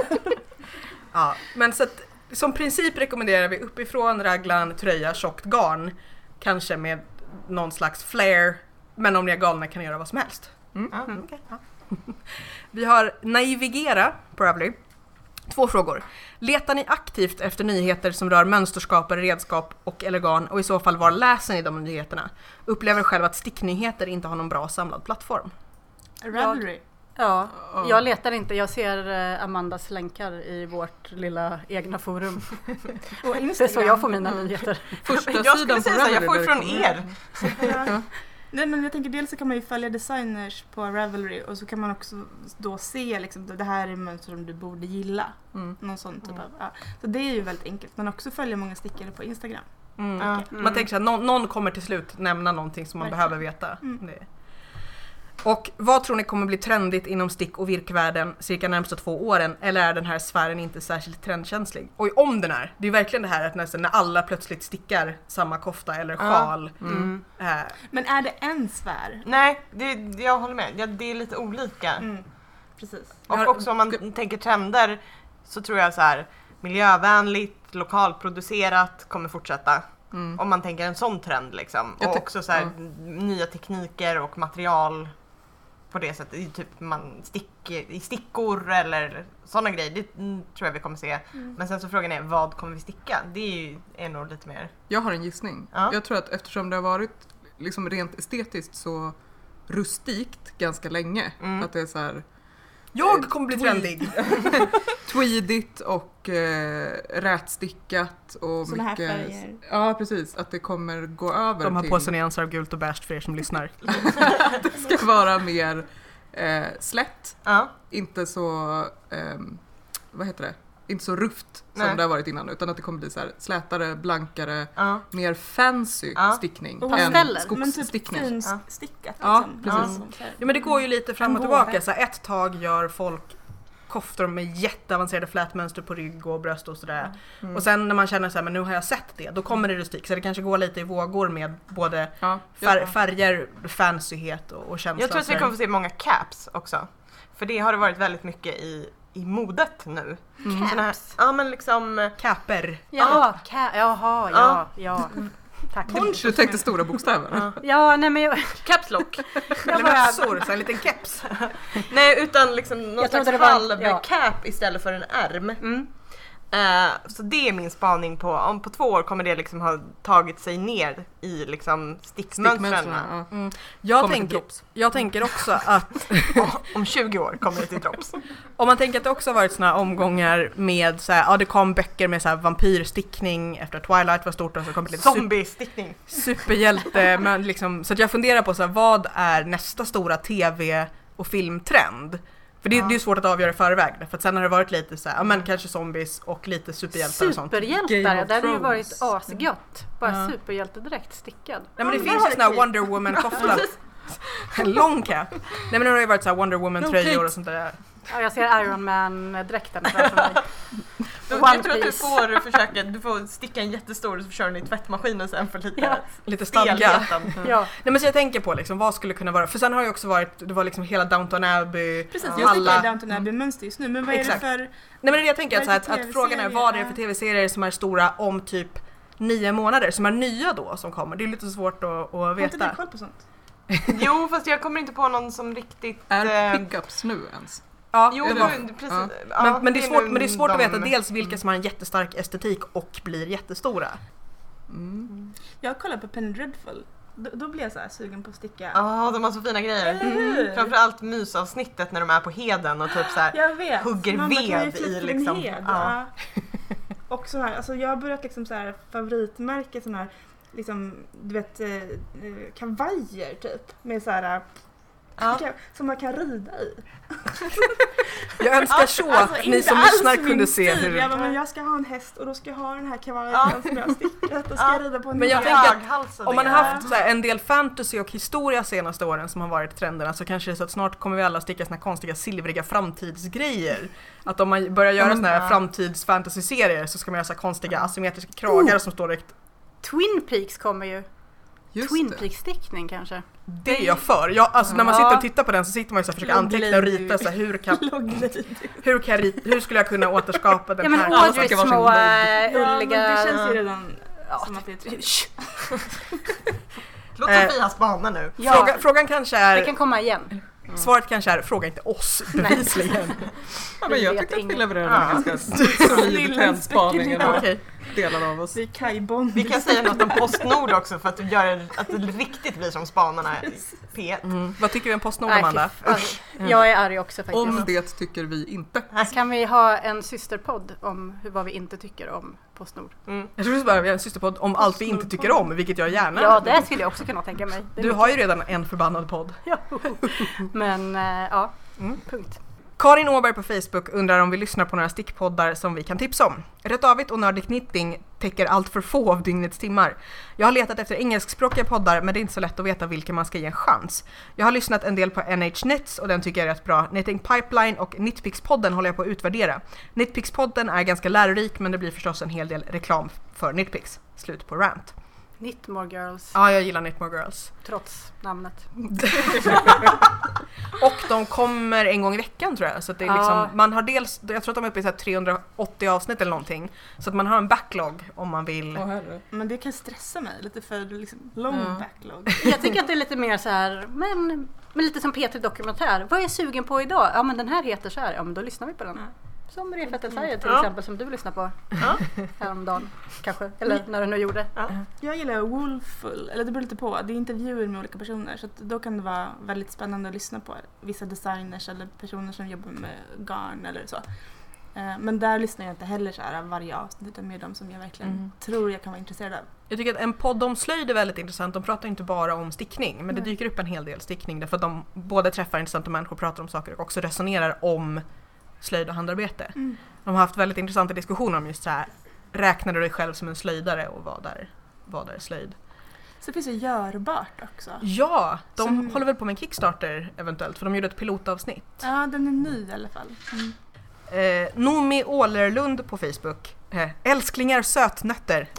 Ja, men så att, som princip rekommenderar vi uppifrån raglan, tröja, tjockt garn. Kanske med någon slags flare. Men om ni är galna kan ni göra vad som helst. Mm. Mm, ja. Vi har Navigera på Ravelry. Två frågor. Letar ni aktivt efter nyheter som rör mönsterskapare, redskap och eller garn och i så fall var läser ni de nyheterna? Upplever själv att sticknyheter inte har någon bra samlad plattform. Ravelry. Ja, Ja. jag letar inte. Jag ser eh, Amandas länkar i vårt lilla egna forum. Och Det är så jag får mina nyheter. Första Jag sidan skulle säga så, jag får från er. Ja. Nej men jag tänker dels så kan man ju följa designers på Ravelry och så kan man också då se liksom det här är mönster som du borde gilla. Mm. Någon sån typ av, ja. Så det är ju väldigt enkelt. Men också följa många stickare på Instagram. Mm. Ja. Man tänker här, någon, någon kommer till slut nämna någonting som man Verkligen. behöver veta. Mm. Det. Och vad tror ni kommer bli trendigt inom stick och virkvärlden cirka närmsta två åren? Eller är den här sfären inte särskilt trendkänslig? Och om den är, det är verkligen det här att nästan när alla plötsligt stickar samma kofta eller Ja. sjal. Mm. Eh, Men är det en sfär? Nej, det, jag håller med. Ja, det är lite olika. Mm. Precis. Och Jag- också om man tänker trender så tror jag så här miljövänligt, lokalproducerat kommer fortsätta. Mm. Om man tänker en sån trend liksom. Och också så här, ja. nya tekniker och material på det sättet. Typ man stick, I stickor eller sådana grejer. Det mm, tror jag vi kommer se. Men sen så frågan är vad kommer vi sticka? Det är, ju, är nog lite mer... Jag har en gissning. Ja. Jag tror att eftersom det har varit liksom rent estetiskt så rustikt ganska länge. Mm. Att det är så här jag kommer bli Tweed. trendig! tweedigt och eh, rätstickat och Såna här mycket... färger. Ja precis, att det kommer gå över De har till... på sig nyanser av gult och beige för er som lyssnar. ska vara mer eh, slätt, Ja. inte så, ehm, vad heter det, inte så rufft som Nej. det har varit innan utan att det kommer bli så här slätare, blankare, Ja. mer fancy Ja. stickning Och än Men typ skogsstickning. finstickat Ja, liksom. precis. Sånt här. Ja men det går ju lite fram och tillbaka. Så här, ett tag gör folk koftor med jätteavancerade flätmönster på rygg och bröst och sådär. Mm. Och sen när man känner så här, men nu har jag sett det, då kommer det rustik. Så det kanske går lite i vågor med både Ja, fär, ja. färger, fancyhet och, och känsla. Jag tror att vi kommer få se många caps också. För det har det varit väldigt mycket i, i modet nu. Mm. Såna här, ja men liksom eh, Caper. Ja, ka- jaha, ja, ja. Tack. Du tänkte stora bokstäver? Ja. Ja, nej men jag, caps lock. Eller bara... mössor, så en liten keps. Nej utan liksom någon Jag slags halv ja. cap istället för en ärm. Mm. Eh, så det är min spaning på, om på två år kommer det liksom ha tagit sig ner i liksom stickmönstren. Stickmönstren, ja. Jag Kommer till tänker, jag tänker också att om 20 år kommer det till drops. Om man tänker att det också har varit här omgångar med så här, ja det kom böcker med så här vampyrstickning efter Twilight var stort och så kom det lite super, Zombie-stickning. superhjälte. Men liksom, så att jag funderar på så här, vad är nästa stora tv och filmtrend? För det, Ja. det är ju svårt att avgöra i förväg för att sen har det varit lite så här, ja men kanske zombies och lite superhjältar och sånt. Superhjältar, ja, det hade ju varit asgött. Bara Ja. superhjältedräkt stickad. Nej men det finns ju såna här har Wonder Woman-kofta. En lång cap. Nej men det har ju varit så här Wonder Woman-tröjor och sånt där. Ja, jag ser Iron Man-dräkten framför mig. Jag tror att du får försöka, du får sticka en jättestor och så kör den i tvättmaskinen sen för lite Ja. Lite stadga. stelheten. Ja, Nej men så jag tänker på liksom, vad skulle kunna vara, för sen har ju också varit, det var liksom hela Downton Abbey, Precis, Ja. jag alla- i Downton Abbey-mönster just nu, men vad är Exakt. det för... Nej men det det jag tänker, att, att, det att frågan är vad är det för tv-serier som är stora om typ nio månader, som är nya då som kommer? Det är lite svårt att, att Har inte du veta. koll på sånt? Jo fast jag kommer inte på någon som riktigt... Är eh, pickups nu ens? Ja, Jo, det precis. Ja. Ja, men, men, det är svårt, men det är svårt att veta dels vilka som har en jättestark estetik och blir jättestora. Mm. Jag kollar på Penny Dreadful. Då, då blir jag så här sugen på att sticka. Ja, de har så fina grejer. Hur? Framförallt mysavsnittet när de är på heden och typ så här. Jag vet. hugger jag ved i liksom- Hed? ja. Ja. Och så här, alltså jag har börjat liksom så här favoritmärke sån här liksom, du vet, eh, eh, kavajer typ. Med så här, Ja. som man kan rida i. Jag önskar så att ni inte som lyssnar kunde se hur... Jag, bara, men jag ska ha en häst och då ska jag ha den här kavajen Ja. som jag har stickat och ska Ja. rida på en Men jag häst. tänker att Höghalsade Om man har haft här, en del fantasy och historia senaste åren som har varit trenderna så kanske det är så att snart kommer vi alla sticka såna konstiga silvriga framtidsgrejer. Att om man börjar göra Ja, såna här framtids-fantasy-serier så ska man göra så konstiga asymmetriska kragar som står direkt. Twin Peaks kommer ju. Just Twin det. Peaks-stickning kanske. Det är jag för. Jag, alltså, när man Ja. sitter och tittar på den så sitter man ju så här och försöker anteckna och rita så här, hur, kan, hur, kan jag rita, hur skulle jag kunna återskapa den Ja men här? Varsin små logg. äh, Ja, men ulliga... det känns ju redan Ja, som att det är. Shh. Låt Eh, Sofia spana nu. Ja, Fråga, frågan kanske det är, kan komma igen. svaret kanske är, fråga inte oss bevisligen. Ja, men jag tyckte att vi levererade Ja. en ganska solid trendspaning. Delar av oss. Det är Kaj Bond. Vi kan säga något om Postnord också för att göra att det riktigt blir som spanarna i P1. Mm. Vad tycker vi om Postnord Nej, Amanda? fy fan. Jag är arg också faktiskt. Om det tycker vi inte. Kan vi ha en systerpodd om hur, vad vi inte tycker om Postnord? Mm. Jag tror bara vi har en systerpodd om allt vi inte tycker om, vilket jag gärna Ja, det skulle jag också kunna tänka mig. Du mycket. har ju redan en förbannad podd. Ja. Men äh, ja, Mm. punkt. Karin Åberg på Facebook undrar om vi lyssnar på några stickpoddar som vi kan tipsa om. Rätt avigt och Nördig Knitting täcker allt för få av dygnets timmar. Jag har letat efter engelskspråkiga poddar men det är inte så lätt att veta vilka man ska ge en chans. Jag har lyssnat en del på NH Knits och den tycker jag är rätt bra. Knitting Pipeline och Knitpix-podden håller jag på att utvärdera. Knitpix-podden är ganska lärorik men det blir förstås en hel del reklam för Knitpix. Slut på rant. Knitmore Girls, Ja, jag gillar Knitmore Girls. trots namnet. Och de kommer en gång i veckan tror jag. Så att det är Ja. liksom, man har dels, jag tror att de är uppe i så här 380 avsnitt eller någonting. Så att man har en backlog om man vill. Åh herre. Men det kan stressa mig lite för liksom lång Ja. backlog. Jag tycker att det är lite mer så här, men, men lite som P3 Dokumentär. Vad är jag sugen på idag? Ja men den här heter så här, ja men då lyssnar vi på den. Ja. Som säger till Ja. exempel som du lyssnar på Ja. häromdagen kanske, eller när du nu gjorde. Jag gillar Woolful, eller det beror lite på. Det är intervjuer med olika personer så att då kan det vara väldigt spännande att lyssna på vissa designers eller personer som jobbar med garn eller så. Eh, Men där lyssnar jag inte heller så här varje avsnitt utan mer de som jag verkligen Mm. tror jag kan vara intresserad av. Jag tycker att en podd om slöjd är väldigt intressant. De pratar inte bara om stickning men det Nej. dyker upp en hel del stickning därför att de både träffar intressanta människor, pratar om saker och också resonerar om slöjd och handarbete. De har haft väldigt intressanta diskussioner om just så här, räknar du dig själv som en slöjdare och vad är, vad är slöjd? Så finns det görbart också. Ja, de Som- håller väl på med en Kickstarter eventuellt för de gjorde ett pilotavsnitt. Ja, den är ny i alla fall. Mm. Eh, Nomi Ålerlund på Facebook. Eh, älsklingar sötnötter.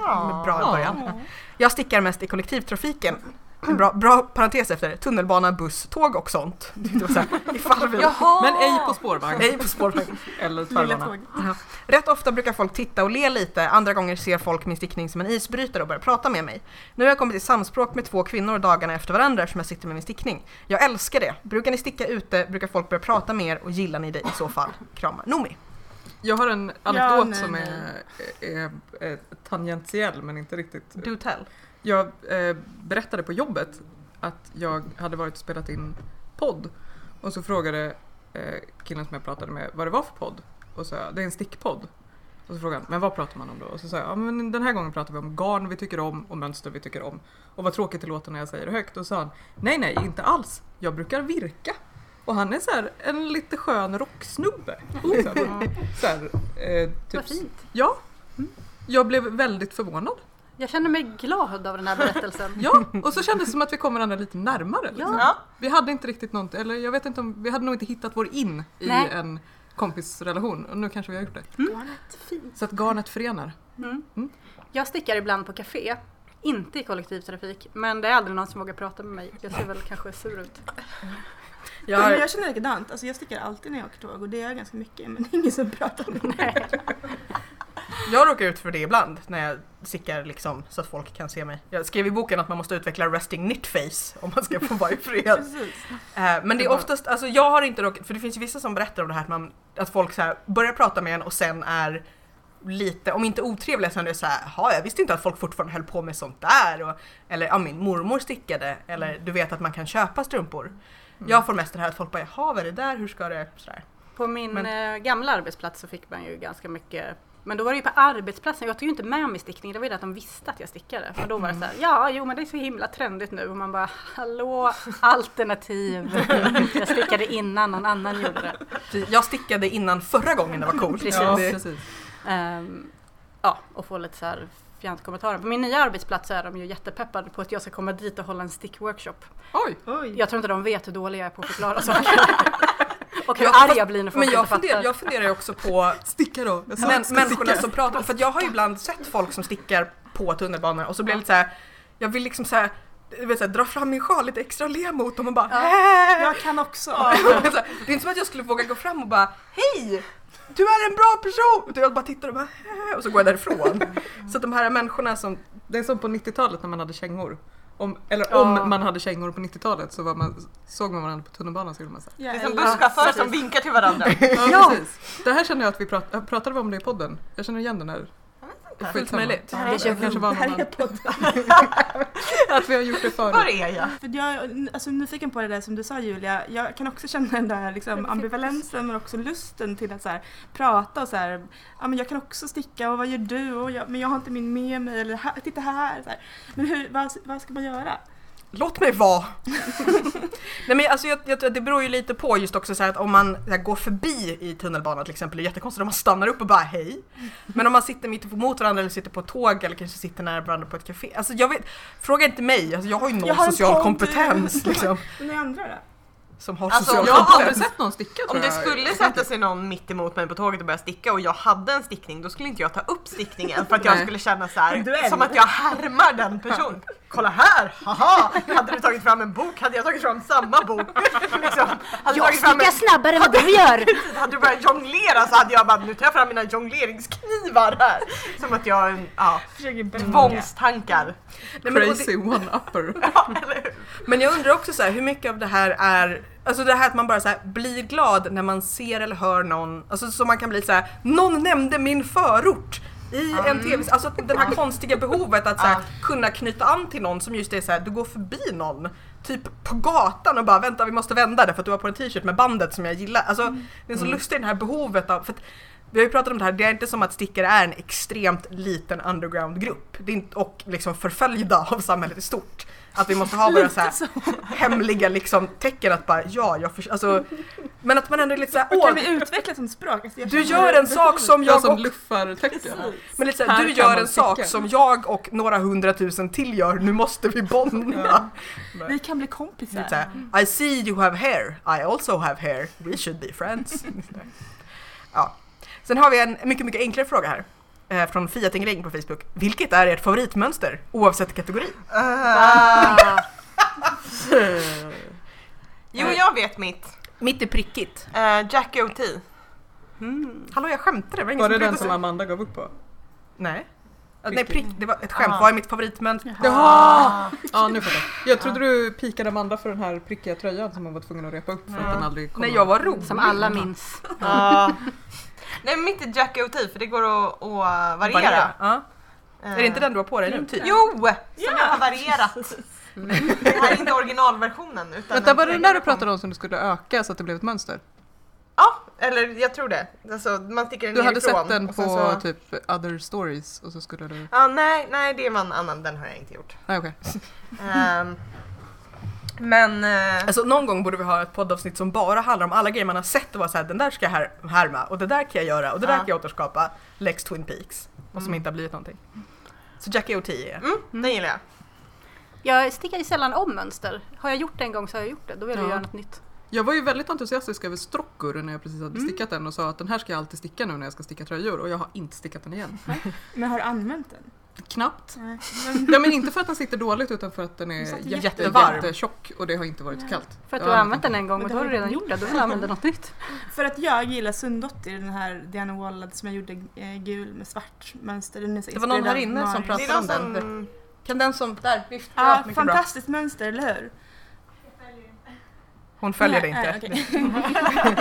Bra början. Jag stickar mest i kollektivtrafiken. En Bra, bra parentes efter tunnelbana, buss, tåg och sånt. Det var så här, ifall vi... Men ej på spårvagn. Nej, på spårvagn. Eller tvärbana. Rätt ofta brukar folk titta och le lite, andra gånger ser folk min stickning som en isbrytare och börjar prata med mig. Nu har jag kommit i samspråk med två kvinnor dagarna efter varandra eftersom jag sitter med min stickning. Jag älskar det. Brukar ni sticka ute brukar folk börja prata med er och gillar ni det i så fall? Kramar. Nomi. Jag har en anekdot nej, som nej. är, är, är tangentiell men inte riktigt. Do tell. Jag eh, berättade på jobbet att jag hade varit och spelat in podd och så frågade eh, killen som jag pratade med vad det var för podd och så sa jag det är en stickpodd. Och så frågade han, men vad pratar man om då? Och så sa jag, ja men den här gången pratar vi om garn vi tycker om och mönster vi tycker om. Och vad tråkigt det låter när jag säger det högt. Och så sa han, nej nej inte alls, jag brukar virka. Och han är så här en lite skön rocksnubbe. Liksom. Så här, eh, typ, Vad fint. Ja. Jag blev väldigt förvånad. Jag känner mig glad av den här berättelsen. Ja, och så kändes det som att vi kom varandra lite närmare. Liksom. Ja. Vi hade inte riktigt något, eller jag vet inte om, vi hade nog inte hittat vår in i Nej. en kompisrelation och nu kanske vi har gjort det. Fint. Så att garnet förenar. Mm. Mm. Jag stickar ibland på café. Inte i kollektivtrafik, men det är aldrig någon som vågar prata med mig. Jag ser väl kanske sur ut. Jag Men har, jag känner likadant. Alltså jag stickar alltid när jag åker tåg och det gör jag ganska mycket men det är ingen som pratar med mig. Jag råkar ut för det ibland när jag stickar liksom så att folk kan se mig. Jag skrev i boken att man måste utveckla resting knit face om man ska få vara i fred. Precis. Eh, men det är oftast, alltså jag har inte råkat, för det finns ju vissa som berättar om det här att, man, att folk så börjar prata med en och sen är lite, om inte otrevliga så är det så här, "Jaha, jag visste inte att folk fortfarande höll på med sånt där. Och, eller ja, min mormor stickade, eller du vet att man kan köpa strumpor. Jag får mest det här att folk bara, jaha vad är det där, hur ska det, sådär. På min Men- eh, gamla arbetsplats så fick man ju ganska mycket men då var det ju på arbetsplatsen, jag tog ju inte med mig stickning, det var ju det att de visste att jag stickade. Och då var det så här, ja jo men det är så himla trendigt nu och man bara, hallå, alternativ. Jag stickade innan någon annan gjorde det. Jag stickade innan förra gången det var coolt. Precis. Ja, precis. Ehm, ja, och få lite så här fjantkommentarer. På min nya arbetsplats så är de ju jättepeppade på att jag ska komma dit och hålla en stickworkshop. Oj! Oj. Jag tror inte de vet hur dålig jag är på att förklara saker. Och hur Ja, arg fast- jag blir när folk Men jag inte funderar, fattar. jag funderar ju också på Sticka då! Jag men, människorna sticka. som pratar, för att jag har ju ibland sett folk som stickar på tunnelbanan och så blir jag lite så här, jag vill liksom så här, du vet, så här, dra fram min sjal lite extra och le mot dem och bara "Äh." Jag kan också. Så här, Det är inte som att jag skulle våga gå fram och bara Hej! Du är en bra person! Utan jag bara tittar och bara och så går jag därifrån. Så att de här människorna som, Det är som på 90-talet när man hade kängor. Om, eller Ja. om man hade kängor på 90-talet så var man, såg man varandra på tunnelbanan gjorde man här. Jag Det är som busschaufförer som vinkar till varandra. Ja, precis. Det här känner jag att vi prat, pratade vi om det i podden. Jag känner igen den här. Fullt möjligt. Det här Det kanske var någon är. Att vi har gjort det Var förut. är jag? För jag är alltså, nyfiken på det där som du sa Julia. Jag kan också känna den där liksom, ambivalensen men också lusten till att så här, prata och så här, ja men jag kan också sticka och vad gör du? Och jag, men jag har inte min med mig eller här, titta här. Så här. Men hur, vad, vad ska man göra? Låt mig vara! Nej men alltså jag, jag det beror ju lite på just också så här att om man här, går förbi i tunnelbanan till exempel, det är jättekonstigt om man stannar upp och bara hej. Men om man sitter mitt emot varandra eller sitter på ett tåg eller kanske sitter nära varandra på ett café. Alltså jag vet, fråga inte mig, alltså jag har ju noll Jag har social kompetens liksom. Men ni andra då? Som har Alltså, social Jag har aldrig kompetens. sett någon sticka Om det skulle sätta sig någon mitt emot mig på tåget och börja sticka och jag hade en stickning då skulle inte jag ta upp stickningen för att jag skulle känna så här, som att jag härmar den personen. Kolla här, haha! Hade du tagit fram en bok hade jag tagit fram samma bok. liksom, hade, du Jag fram en, stickar snabbare än vad du gör! hade du börjat jonglera så hade jag bara, nu tar jag fram mina jongleringsknivar här. Som att jag, är- ja, tvångstankar. Nej, men, Crazy one-upper. Ja, men jag undrar också så här, hur mycket av det här är Alltså det här att man bara så här, blir glad när man ser eller hör någon, alltså så man kan bli så här, någon nämnde min förort i en tv, alltså det här konstiga behovet att så här, kunna knyta an till någon som just är så här, du går förbi någon typ på gatan och bara vänta vi måste vända det för att du har på en t-shirt med bandet som jag gillar. Alltså det är så lustigt det här behovet av, för att vi har ju pratat om det här, det är inte som att stickare är en extremt liten undergroundgrupp. Det är inte, och liksom förföljda av samhället i stort. Att vi måste ha våra så här hemliga liksom tecken att bara ja, jag för, alltså, Men att man ändå är lite såhär, åh, kan vi utveckla som språk? Alltså, du gör en sak som Jag jag som och, luffartecken. men lite Här såhär, du gör en sak som jag och några hundratusen till gör, nu måste vi bonda. Vi kan bli Lite kompisar. såhär, I see you have hair, I also have hair, we should be friends. Ja. Sen har vi en mycket, mycket enklare fråga här. Eh, från Fiatingring på Facebook. Vilket är ert favoritmönster oavsett kategori? Ah, Jo, jag vet mitt. Mitt är prickigt. Uh, Jackie O.T. mm. Hallå jag skämtade, det var Var det den som. Amanda gav upp på? Nej. Ja, Nej, prick, det var ett skämt. Ah. Vad är mitt favoritmönster? Jaha! Ja nu fattar jag. Jag trodde du pikade Amanda för den här prickiga tröjan som hon var tvungen att repa upp för Ja. att den aldrig kom. Nej, jag var rolig. Som alla minns. Ja. Nej, men mitt är Jackie O.T. för det går att, att variera. Ja. Eh, Är det inte den du har på dig nu? Typ? Jo! Som jag har varierat. Det här är inte originalversionen. Utan Vänta, var det den där du pratade om som du skulle öka så att det blev ett mönster? Ja, eller jag tror det. Alltså, man sticker den Du hade sett den på så... typ other stories och så skulle du... Ja, nej, nej, det var en annan. Den har jag inte gjort. Nej okej. Ehm, men... eh, Alltså någon gång borde vi ha ett poddavsnitt som bara handlar om alla grejer man har sett och vara såhär, den där ska jag här, härma och det där kan jag göra och det där kan jag återskapa. Lex Twin Peaks. Och som Mm. inte har blivit någonting. Så Jackie O.T. är mm, den gillar jag. Jag stickar ju sällan om mönster. Har jag gjort det en gång så har jag gjort det. Då vill jag Ja. göra något nytt. Jag var ju väldigt entusiastisk över Strockur när jag precis hade Mm. stickat den och sa att den här ska jag alltid sticka nu när jag ska sticka tröjor och jag har inte stickat den igen. Men har du använt den? Knappt. Nej. Ja men inte för att den sitter dåligt utan för att den är jätte, jättevarm. jättetjock och det har inte varit kallt. För att du har använt den en gång och då har du redan gjort det. Då vill du använda något nytt. För att jag gillar Sundotter, den här Diana Wallad som jag gjorde eh, gul med svart mönster. Den är så Det var någon här inne som pratade om de den. som... Kan den som, där, vift. Ja, fantastiskt mönster, eller hur? Hon följer det Nej, inte. nej,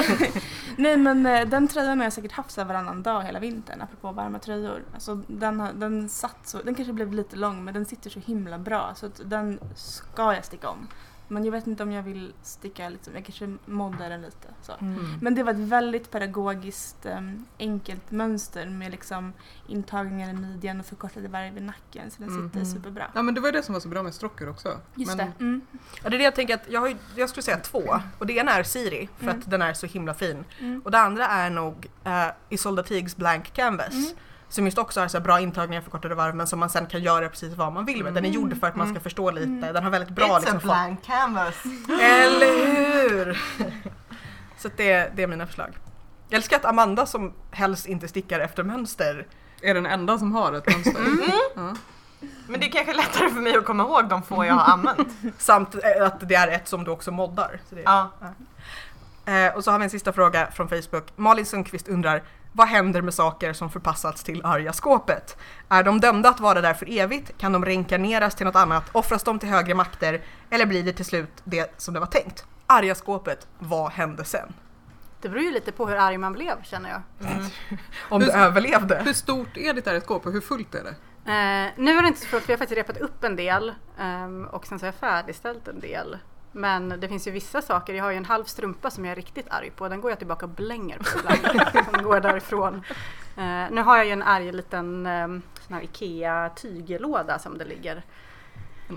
okej. Nej men eh, den tröjan har jag säkert haft så varannan dag hela vintern apropå varma tröjor. Alltså, den, den satt så, den kanske blev lite lång men den sitter så himla bra så den ska jag sticka om. Men jag vet inte om jag vill sticka liksom, jag kanske moddar den lite. Så. Mm. Men det var ett väldigt pedagogiskt em, enkelt mönster med liksom intagningar i midjan och förkortade varv i nacken så den sitter Mhm. superbra. Ja men det var det som var så bra med Strockur också. Just men, det. Mm. Ja, det är det jag tänker att jag, har jag skulle säga två. Och det ena är Siri för Mm. att den är så himla fin. Mm. Och det andra är nog uh, Isolda Tiegs Blank Canvas. Som just också har så bra intagningar förkortade varv men som man sen kan göra precis vad man vill med. Den är gjord för att man ska Mm. förstå lite. Mm. Den har väldigt bra It's liksom, a blank canvas. Eller hur! så det, det är mina förslag. Jag älskar att Amanda som helst inte stickar efter mönster. är den enda som har ett mönster. Mm. Ja. Men det är kanske lättare för mig att komma ihåg de få jag har använt. Samt eh, att det är ett som du också moddar. Så det, Ja. Eh, och så har vi en sista fråga från Facebook. Malin Sundqvist undrar vad händer med saker som förpassats till arga skåpet? Är de dömda att vara där för evigt? Kan de reinkarneras till något annat? Offras de till högre makter? Eller blir det till slut det som det var tänkt? Arga skåpet, vad hände sen? Det beror ju lite på hur arg man blev känner jag. Om du Hur- överlevde? Hur stort är ditt där ett skåp och hur fullt är det? Eh, nu är det inte så fullt jag har faktiskt repat upp en del ehm, och sen så har jag färdigställt en del. Men det finns ju vissa saker, jag har ju en halv strumpa som jag är riktigt arg på. Den går jag tillbaka och blänger på ibland. Sen går därifrån. Eh, nu har jag ju en arg liten um, sån här IKEA tygelåda som det ligger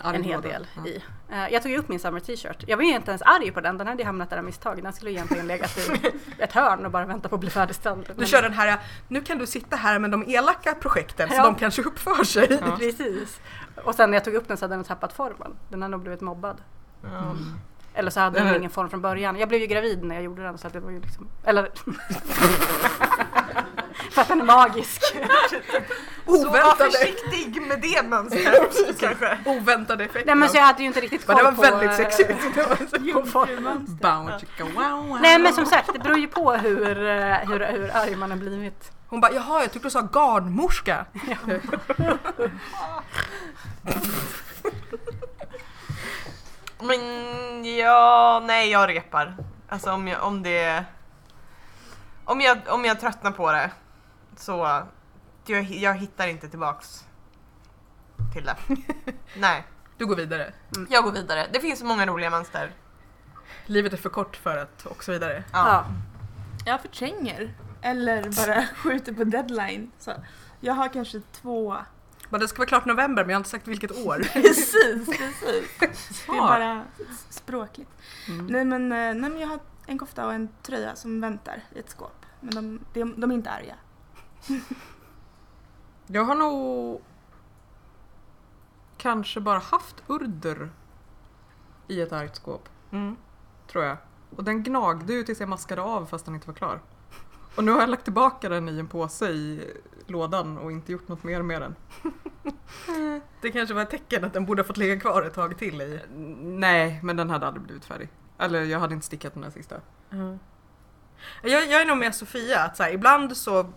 arg en hel del Ja. i. Eh, jag tog upp min summer t-shirt. Jag var ju inte ens arg på den, den hade ju hamnat där av misstag. Den skulle egentligen legat i ett hörn och bara vänta på att bli färdigställd. Du Men- kör den här, nu kan du sitta här med de elaka projekten så Ja. de kanske uppför sig. Ja. Precis. Och sen när jag tog upp den så hade den tappat formen. Den hade nog blivit mobbad. Mm. Eller så hade Den ingen form från början. Jag blev ju gravid när jag gjorde den så att det var ju liksom... Eller... För att den är magisk. Så var Oväntade, försiktig med det mönstret kanske. oväntade effekter. Nej men så jag hade ju inte riktigt Men koll det var på... väldigt eh, sexigt. Bow, chicka, wow, wow. Nej men som sagt, det beror ju på hur, eh, hur, hur arg man har blivit. Hon bara, jaha jag tyckte du sa garnmorska. Men ja, nej jag repar. Alltså om, jag, om det... Om jag, om jag tröttnar på det så... Jag, jag hittar inte tillbaks till det. Nej, Du går vidare. jag går vidare. Det finns så många roliga mönster. Livet är för kort för att och så vidare. Ja. Ja. Jag förtränger. Eller bara skjuter på deadline. Så jag har kanske två. Men det ska vara klart november men jag har inte sagt vilket år. Precis, precis. Det är bara språkligt. Mm. Nej men, eh, nej men jag har en kofta och en tröja som väntar i ett skåp. Men de, de, de är inte arga. Jag har nog kanske bara haft urder i ett argt skåp, Mm. tror jag. Och den gnagde ju tills jag maskade av fast den inte var klar. Och nu har jag lagt tillbaka den i en påse i lådan och inte gjort något mer med den. Det kanske var ett tecken att den borde ha fått ligga kvar ett tag till i. Nej, men den hade aldrig blivit färdig. Eller jag hade inte stickat den där sista. Jag, jag är nog med Sofia, att så här, ibland så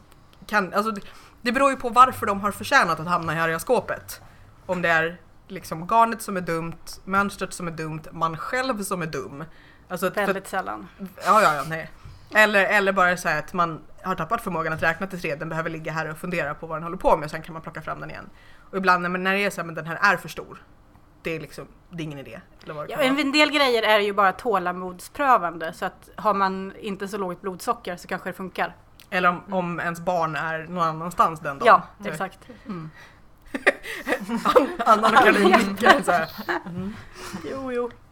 kan, alltså det, beror ju på varför de har förtjänat att hamna i arga skåpet. Om det är liksom garnet som är dumt, mönstret som är dumt, man själv som är dum. Alltså, för, Väldigt sällan. ja, ja, ja, nej. Eller, eller bara så att man har tappat förmågan att räkna till tre, den behöver ligga här och fundera på vad den håller på med och sen kan man plocka fram den igen. Och ibland när, det är så här, men den här är för stor, det är liksom, det är ingen idé. Ja, en del grejer är ju bara tålamodsprövande så att har man inte så lågt blodsocker så kanske det funkar. Eller om, om ens barn är någon annanstans den dagen. Ja, exakt. Anna och Caroline nickar så här. Jo, jo.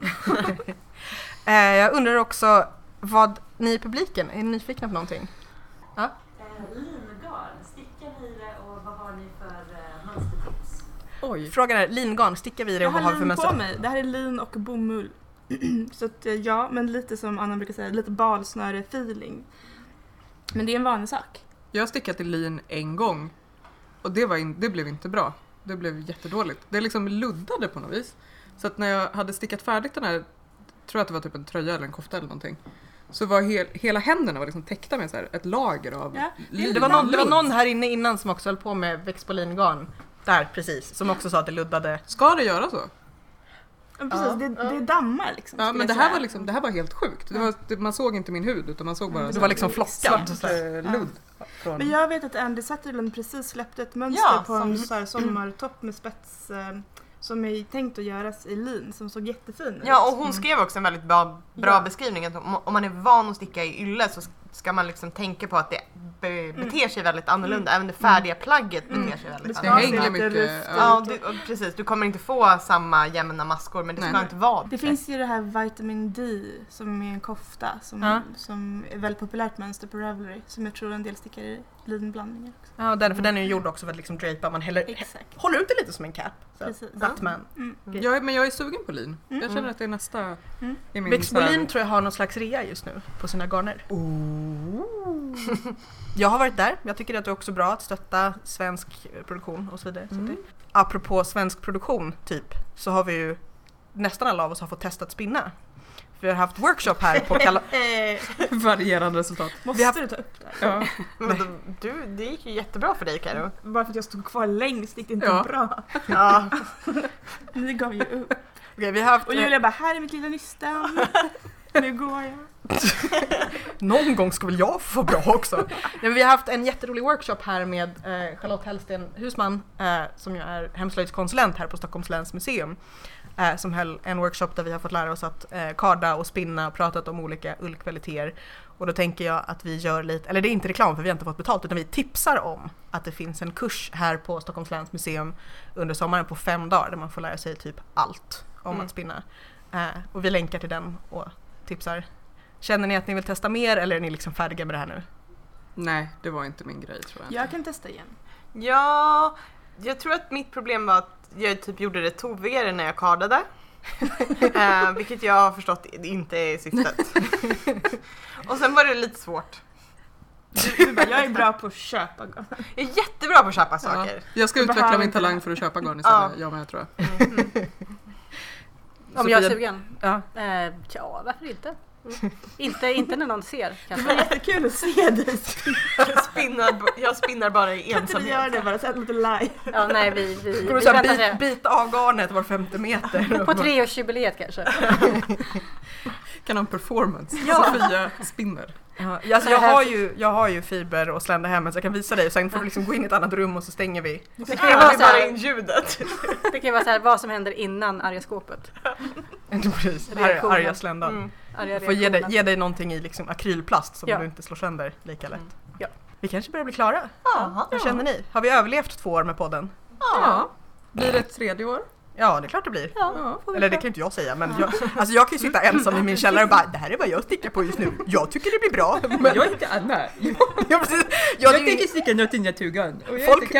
Eh, jag undrar också vad ni i publiken, är ni nyfikna på någonting? Lingarn, sticka ni det och vad har ni för mönstertips? Oj. Frågan är lingarn, stickar vi det Jag och vad har har vi för lin på mönster? mig. Det här är lin och bomull. så att, eh, ja, men lite som Anna brukar säga, lite balsnöre-feeling. Men det är en vanlig sak. Jag har stickat i lin en gång och det, var in, det blev inte bra. Det blev jättedåligt. Det liksom luddade på något vis. Så att när jag hade stickat färdigt den här, tror jag att det var typ en tröja eller en kofta eller någonting. Så var hel, hela händerna var liksom täckta med så här ett lager av Ja, lin. Det var, någon, det var någon här inne innan som också höll på med växt på lingarn. Där precis, som också sa att det luddade. Ska det göra så? Ja, precis, Ja, det, det dammar liksom. Ja men det här säga. var liksom, det här var helt sjukt. Det var, det, man såg inte min hud utan man såg bara Mm. Det så var liksom flockad. svart eh, ludd. Från, Men jag vet att Andy Sutherland precis släppte ett mönster Ja, på en som- så här sommartopp med spets eh, som är tänkt att göras i lin som såg jättefin ut. Ja och hon skrev också en väldigt bra, bra Ja. beskrivning att om, om man är van att sticka i ylle så ska man liksom tänka på att det be, beter sig väldigt annorlunda. Även det färdiga plagget Mm. beter sig väldigt Det ska Det annorlunda. hänger mycket, ja. Du, och precis. Du kommer inte få samma jämna maskor men det ska Nej. inte vara Det finns ju det här Vitamin D som är en kofta som, Ja. som är väldigt populärt mönster på Ravelry som jag tror en del stickar i linblandningar också. Ja, den, för den är ju gjord också för att liksom drapa, man häller, Exakt. håller ut det lite som en cap. Så. Precis. Batman. Mm. jag, är- men jag är sugen på lin. Mm. Jag känner att det är nästa Mm. i min Bex så här- Bolin tror jag har någon slags rea just nu på sina garner. Jag har varit där, jag tycker att det är också bra att stötta svensk produktion och så vidare. Så Mm. det, apropå svensk produktion typ, så har vi ju nästan alla av oss har fått testa att spinna. Vi har haft workshop här på Kalla... varierande resultat. Måste Vi har- du ta upp det? Ja. Men då, du, det gick ju jättebra för dig Karo. Bara för att jag stod kvar längst gick det inte Ja. bra. Ja. Ni gav ju upp. Okej, vi har haft... Och Julia bara, här är mitt lilla nystan. Nu går jag. Någon gång ska väl jag få bra också. Nej, men vi har haft en jätterolig workshop här med eh, Charlotte Hellsten Husman eh, som ju är hemslöjdskonsulent här på Stockholms läns museum. Eh, som höll en workshop där vi har fått lära oss att eh, karda och spinna och pratat om olika ullkvaliteter. Och då tänker jag att vi gör lite, eller det är inte reklam för vi har inte fått betalt utan vi tipsar om att det finns en kurs här på Stockholms läns museum under sommaren på fem dagar där man får lära sig typ allt om Mm. att spinna. Eh, och vi länkar till den och tipsar Känner ni att ni vill testa mer eller är ni liksom färdiga med det här nu? Nej, det var inte min grej tror jag. Jag kan testa igen. ja, jag tror att mitt problem var att jag typ gjorde det tovigare när jag kardade. eh, vilket jag har förstått inte är syftet. och sen var det lite svårt. Du bara, jag är bra på att köpa garn. Jag är jättebra på att köpa saker. Jag ska Du utveckla min talang för att köpa garn Ja. istället. Jag med tror jag. Om jag är sugen? Ja. Eh, ja, varför inte? Inte? Inte när någon ser Det kanske. var jättekul att se dig. Jag spinnar, jag spinnar bara i Kan inte du göra ensamhet. det bara? Så här lite live. Ja, nej, vi, vi, vi väntar bit, bita av garnet var femte meter? på treårsjubileet kanske. Kan ha en performance. Ja. Sofia spinner. Ja, alltså jag, har ju, jag har ju fiber och sländer hemma så jag kan visa dig sen får du liksom gå in i ett annat rum och så stänger vi. Det kan ju vara så bara in här, ljudet. det kan ju vara så här vad som händer innan arga skåpet. Precis, det här arga sländan. Mm. Du får ge dig, ge dig någonting i liksom akrylplast som Ja. du inte slår sönder lika lätt. Mm. Ja. Vi kanske börjar bli klara. Jaha. Hur känner ni? Har vi överlevt två år med podden? Ja. Blir det ett tredje år? Ja, det är klart det blir. Ja, Eller det kan ju inte jag säga men jag, alltså jag kan ju sitta ensam i min källare och bara det här är vad jag stickar på just nu. Jag tycker det blir bra. Men, Jag heter Anna. ja, precis. Jag, är ju- sticka något naturgarn. Folk,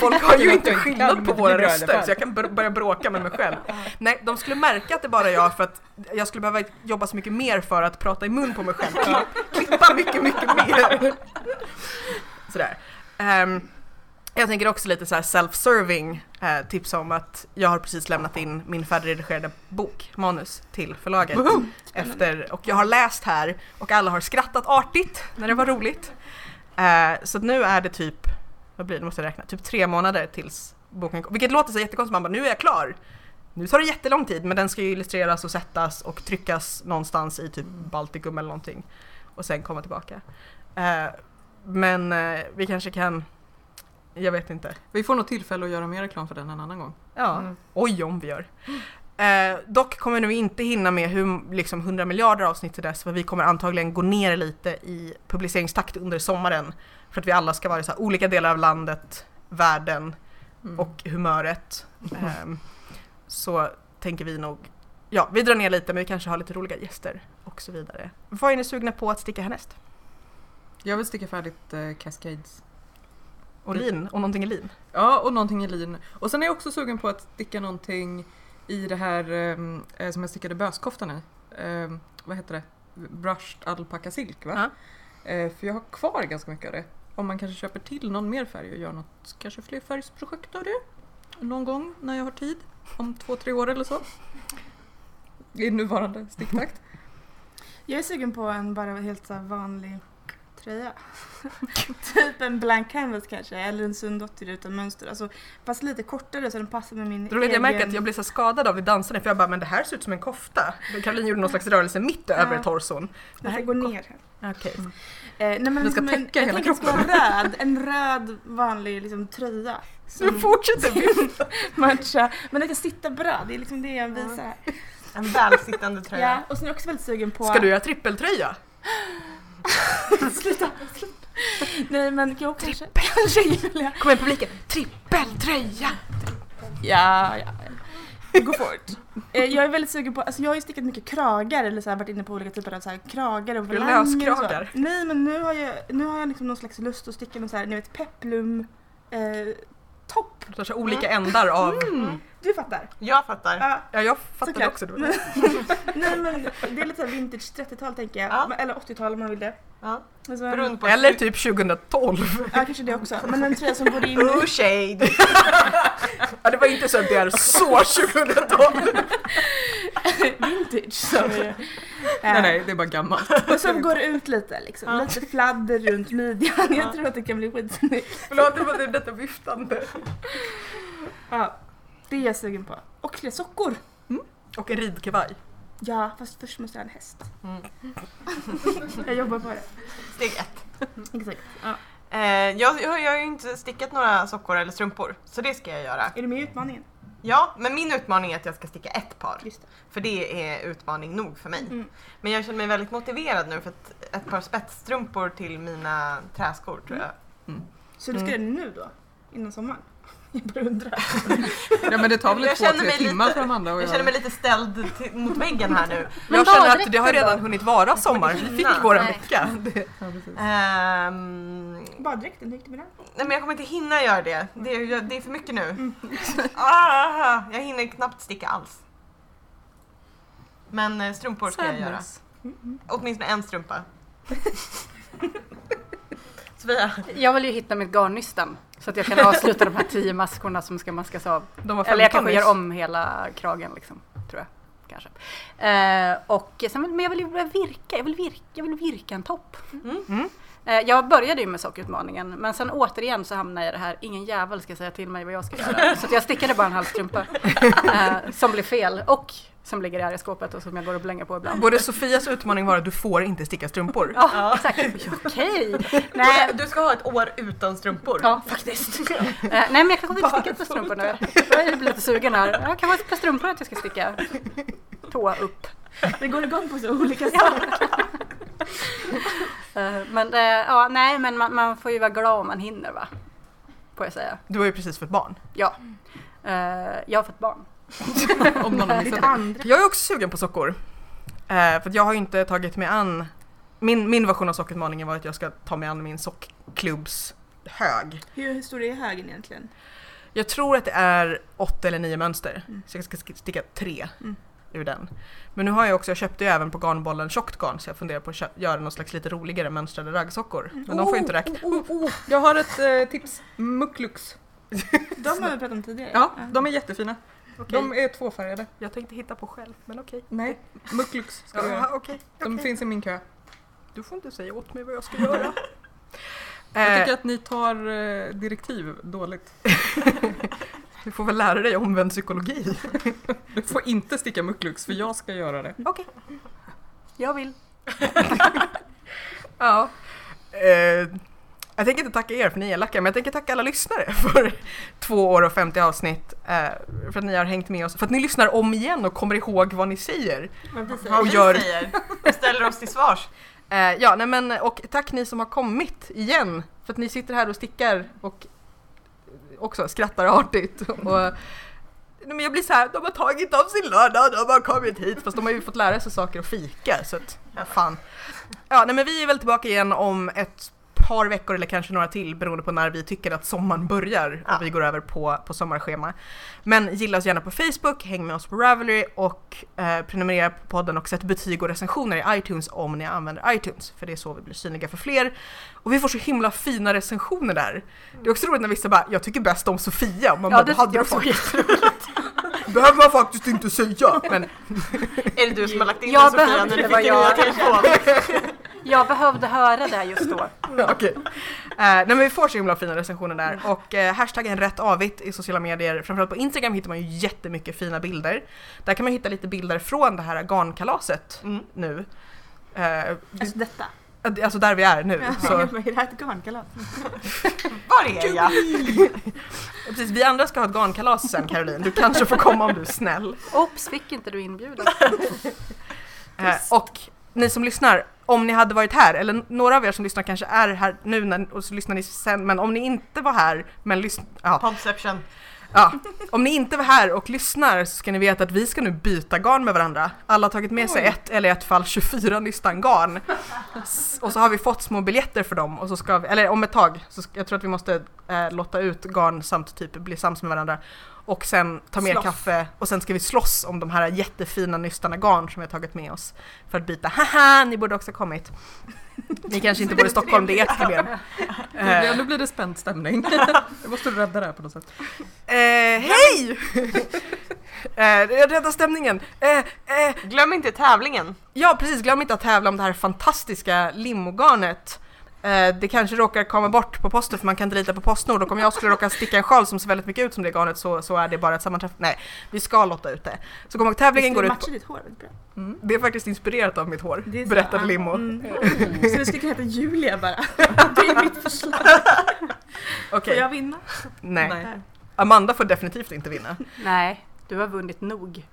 folk har ju inte skillnad på våra röster så jag kan bör- börja bråka med mig själv. Nej, de skulle märka att det bara är jag för att jag skulle behöva jobba så mycket mer för att prata i mun på mig själv. Klipp- Klippa mycket, mycket mer. Sådär. Ehm, jag tänker också lite så här self-serving eh, tips om att jag har precis lämnat in min färdigredigerade bok, manus, till förlaget. Efter, och jag har läst här och alla har skrattat artigt när det var roligt. Eh, så nu är det typ, vad blir det, måste jag räkna, typ tre månader tills boken kommer. Vilket låter så jättekonstigt, man bara nu är jag klar. Nu tar det jättelång tid men den ska ju illustreras och sättas och tryckas någonstans i typ Baltikum eller någonting. Och sen komma tillbaka. Eh, men eh, vi kanske kan, jag vet inte. Vi får nog tillfälle att göra mer reklam för den en annan gång. Ja, Mm. oj om vi gör. Eh, dock kommer vi inte hinna med hur, liksom 100 miljarder avsnitt till dess för vi kommer antagligen gå ner lite i publiceringstakt under sommaren. För att vi alla ska vara i så här olika delar av landet, världen Mm. och humöret. Ehm, så tänker vi nog, ja vi drar ner lite men vi kanske har lite roliga gäster och så vidare. Vad är ni sugna på att sticka härnäst? Jag vill sticka färdigt eh, Cascades. Och lin, och någonting i lin. Ja, och någonting i lin. Och sen är jag också sugen på att sticka någonting i det här ehm, eh, som jag stickade böskoftan i. Ehm, vad heter det? Brushed alpaka silk va? Eh, för jag har kvar ganska mycket av det. Om man kanske köper till någon mer färg och gör något kanske flerfärgsprojekt av det. Någon gång när jag har tid. Om två, tre år eller så. I nuvarande sticktakt. Jag är sugen på en bara helt så vanlig tröja. typ en blank canvas kanske, eller en Sundotter utan mönster. Alltså, fast lite kortare så den passar med min Det roligt, jag märker att jag blir så skadad av det dansande för jag bara men det här ser ut som en kofta. Caroline gjorde någon slags rörelse mitt över Ja. torson. Den ska gå ner här. Okej. Eh, nej, men Den ska liksom en- täcka jag hela det ska vara röd, en röd vanlig liksom, tröja. Så du fortsätter matcha. Men den ska sitta bra, det är liksom det jag visar här. En välsittande tröja. Ja, och sen är jag också väldigt sugen på... Ska du göra trippeltröja? Sluta! Nej men jag kanske... Julia. Kom igen publiken, trippeltröja! Ja, ja. Går fort. Eh, Jag är väldigt sugen på, alltså jag har ju stickat mycket kragar eller så här, varit inne på olika typer av så här, kragar och volanger löskragar? Nej men nu har jag, nu har jag liksom någon slags lust att sticka någon så här, ni vet peplum eh, topp. Tar så olika ändar av... Mm. Du fattar? Jag fattar. Ja, Ja jag fattade Såklart. också. Det. Nej men det är lite så vintage 30-tal tänker jag. Ja. Eller 80-tal om man vill det. Ja. Alltså, Beroende på Eller typ 2012. Ja kanske det också. Men en tröja som går in Oh shade! Ja, det var inte så att det är så 2012. vintage sa vi ju. Nej, nej, det är bara gammalt. Och så går ut lite liksom. Lite fladder runt midjan. Jag tror att det kan bli skitsnyggt. Förlåt, det var det, detta viftande. Ja, det är jag sugen på. Och fler sockor. Och en ridkavaj. Ja, fast först måste jag ha en häst. Mm. Jag jobbar på det. Steg ett. Exakt. Ja. Eh, jag, jag, jag har ju inte stickat några sockor eller strumpor, så det ska jag göra. Är du med i utmaningen? Ja, men min utmaning är att jag ska sticka ett par. Det. För det är utmaning nog för mig. Mm. Men jag känner mig väldigt motiverad nu för att ett par spetsstrumpor till mina träskor tror jag. Så du ska Mm. det nu då? Innan sommaren? Jag bara undrar. Ja men det tar väl Jag två, känner tre mig timmar lite- för Amanda Jag känner mig lite ställd till, mot väggen här nu. Men jag känner att det har redan då? hunnit vara sommar. Vi fick Nej. vecka. Det, Ja, precis. Ehm, Baddräkten, hur gick det med den? nej men jag kommer inte hinna göra det. Det är, det är för mycket nu. Ah, jag hinner knappt sticka alls. Men eh, strumpor ska jag göra. Sadness. Åtminstone en strumpa. Sofia? Jag vill ju hitta mitt garnnystan så att jag kan avsluta de här tio maskorna som ska maskas av. Eller jag 15 kanske gör om hela kragen liksom, tror jag. Kanske. Eh, och sen, men jag vill ju börja virka, jag vill virka, jag vill virka en topp. Mm. Eh, jag började ju med sockerutmaningen men sen återigen så hamnade jag i det här, ingen jävel ska säga till mig vad jag ska göra. Så att jag stickade bara en halv strumpa. Eh, som blev fel och som ligger i skåpet och som jag går och blänger på ibland. Borde Sofias utmaning vara att du får inte sticka strumpor? Ja, exakt. Okej. Nej, Du ska ha ett år utan strumpor. Ja, faktiskt. Eh, nej, men jag kanske vill sticka ett par strumpor nu. Jag är lite sugen här. Jag kan vara ett par strumpor att jag ska sticka. Tå upp. Det går igång på så olika saker. Eh, men eh, ja, nej, men man, man får ju vara glad om man hinner va? Får jag säga. Du har ju precis fått barn. Ja. Jag har fått barn. Om någon har missat det. Jag är också sugen på sockor. Eh, för jag har ju inte tagit mig an... Min, min version av sockutmaningen var att jag ska ta mig an min sockklubbs hög. Hur, stor är högen egentligen? Jag tror att det är åtta eller nio mönster. Mm. Så jag ska sk- sticka tre. Mm. ur den. Men nu har jag också, jag köpte ju även på garnbollen tjockt garn så jag funderar på att göra någon slags lite roligare mönstrade raggsockor. Men de får ju inte räkna. Oh, oh, oh. Jag har ett eh, tips. Mucklux. De har vi pratat om tidigare. Ja, de är jättefina. Okej. De är tvåfärgade. Jag tänkte hitta på själv, men okej. Nej, Mucklux ska du Jaha, göra. okej. De okej. finns i min kö. Du får inte säga åt mig vad jag ska göra. Jag Eh, tycker att ni tar eh, direktiv dåligt. du får väl lära dig omvänd psykologi. Du får inte sticka Mucklux för jag ska göra det. Okej. Jag vill. Ja. Eh, jag tänker inte tacka er för ni är elaka, men jag tänker tacka alla lyssnare för två år och 50 avsnitt. Eh, för att ni har hängt med oss, för att ni lyssnar om igen och kommer ihåg vad ni säger. Vad vi säger. Och vi gör- säger. Vi ställer oss till svars. Eh, ja, nej men och tack ni som har kommit igen, för att ni sitter här och stickar och också skrattar artigt. Och, men jag blir så här, de har tagit av sin lördag, de har kommit hit, fast de har ju fått lära sig saker och fika, så att, fan. Ja, nej men vi är väl tillbaka igen om ett par veckor eller kanske några till beroende på när vi tycker att sommaren börjar och Ja. vi går över på, på sommarschema. Men gilla oss gärna på Facebook, häng med oss på Ravelry och eh, prenumerera på podden och sätt betyg och recensioner i iTunes om ni använder iTunes. För det är så vi blir synliga för fler. Och vi får så himla fina recensioner där. Det är också roligt när vissa bara “jag tycker bäst om Sofia” och man Ja, bara det “det hade jag faktiskt behöver man faktiskt inte säga”. Men Är det du som har lagt in Jag den Sofia när du det, fick var en ny jag. telefon? Jag behövde höra det just då. Okej. Eh, nej men vi får så himla fina recensioner där och eh, hashtaggen rätt avigt i sociala medier, framförallt på Instagram hittar man ju jättemycket fina bilder. Där kan man hitta lite bilder från det här garnkalaset Mm. nu. Eh, Alltså detta. alltså där vi är nu. Så. Är det här ett garnkalas? Var är jag? precis, vi andra ska ha ett garnkalas sen Caroline, du kanske får komma om du är snäll. Oops, fick inte du inbjudan? Eh, och ni som lyssnar, om ni hade varit här, eller några av er som lyssnar kanske är här nu när, och så lyssnar ni sen, men om ni inte var här, men lyssna, ja, Podception. Ja, om ni inte var här och lyssnar så ska ni veta att vi ska nu byta garn med varandra. Alla har tagit med sig ett eller i ett fall 24 nystan garn. S- Och så har vi fått små biljetter för dem och så ska vi, eller om ett tag, så ska, jag tror att vi måste eh, lotta ut garn samt typ bli sams med varandra. Och sen ta mer Slåss. kaffe och sen ska vi slåss om de här jättefina nystarna garn som vi har tagit med oss. För att byta, haha ni borde också ha kommit. Ni kanske inte bor i Stockholm, det är ert problem. Nu blir- Eh, Nu blir det spänd stämning. Jag måste rädda det här på något sätt. Eh, hej! eh, jag räddar stämningen. Eh, eh, Glöm inte tävlingen. ja precis, glöm inte att tävla om det här fantastiska limogarnet. Eh, det kanske råkar komma bort på posten för man kan inte lita på Postnord och om jag skulle råka sticka en sjal som ser väldigt mycket ut som det garnet så, så är det bara ett sammanträff. Nej, vi ska lotta ut det. Så kom ihåg, tävlingen går Det ut på... matchar ditt hår väldigt bra. Mm. Det är faktiskt inspirerat av mitt hår, Det är så, berättade. Limo. Mm. Så det skulle kunna heta Julia bara. Det är mitt förslag. Okej, Får jag vinna? nej. Nej. Amanda får definitivt inte vinna. Nej, du har vunnit nog.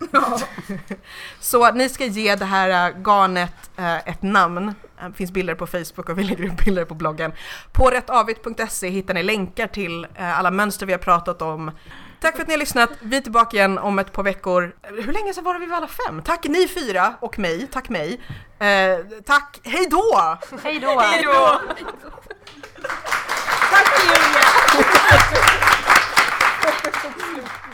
Så ni ska ge det här äh, garnet äh, ett namn. Det finns bilder på Facebook och vi lägger upp bilder på bloggen. På rättavigt.se hittar ni länkar till alla mönster vi har pratat om. Tack för att ni har lyssnat. Vi är tillbaka igen om ett par veckor. Hur länge sedan var det vi var alla fem? Tack ni fyra och mig. Tack mig. Eh, tack. Hej då! Hej då! Hej då! Tack Julia!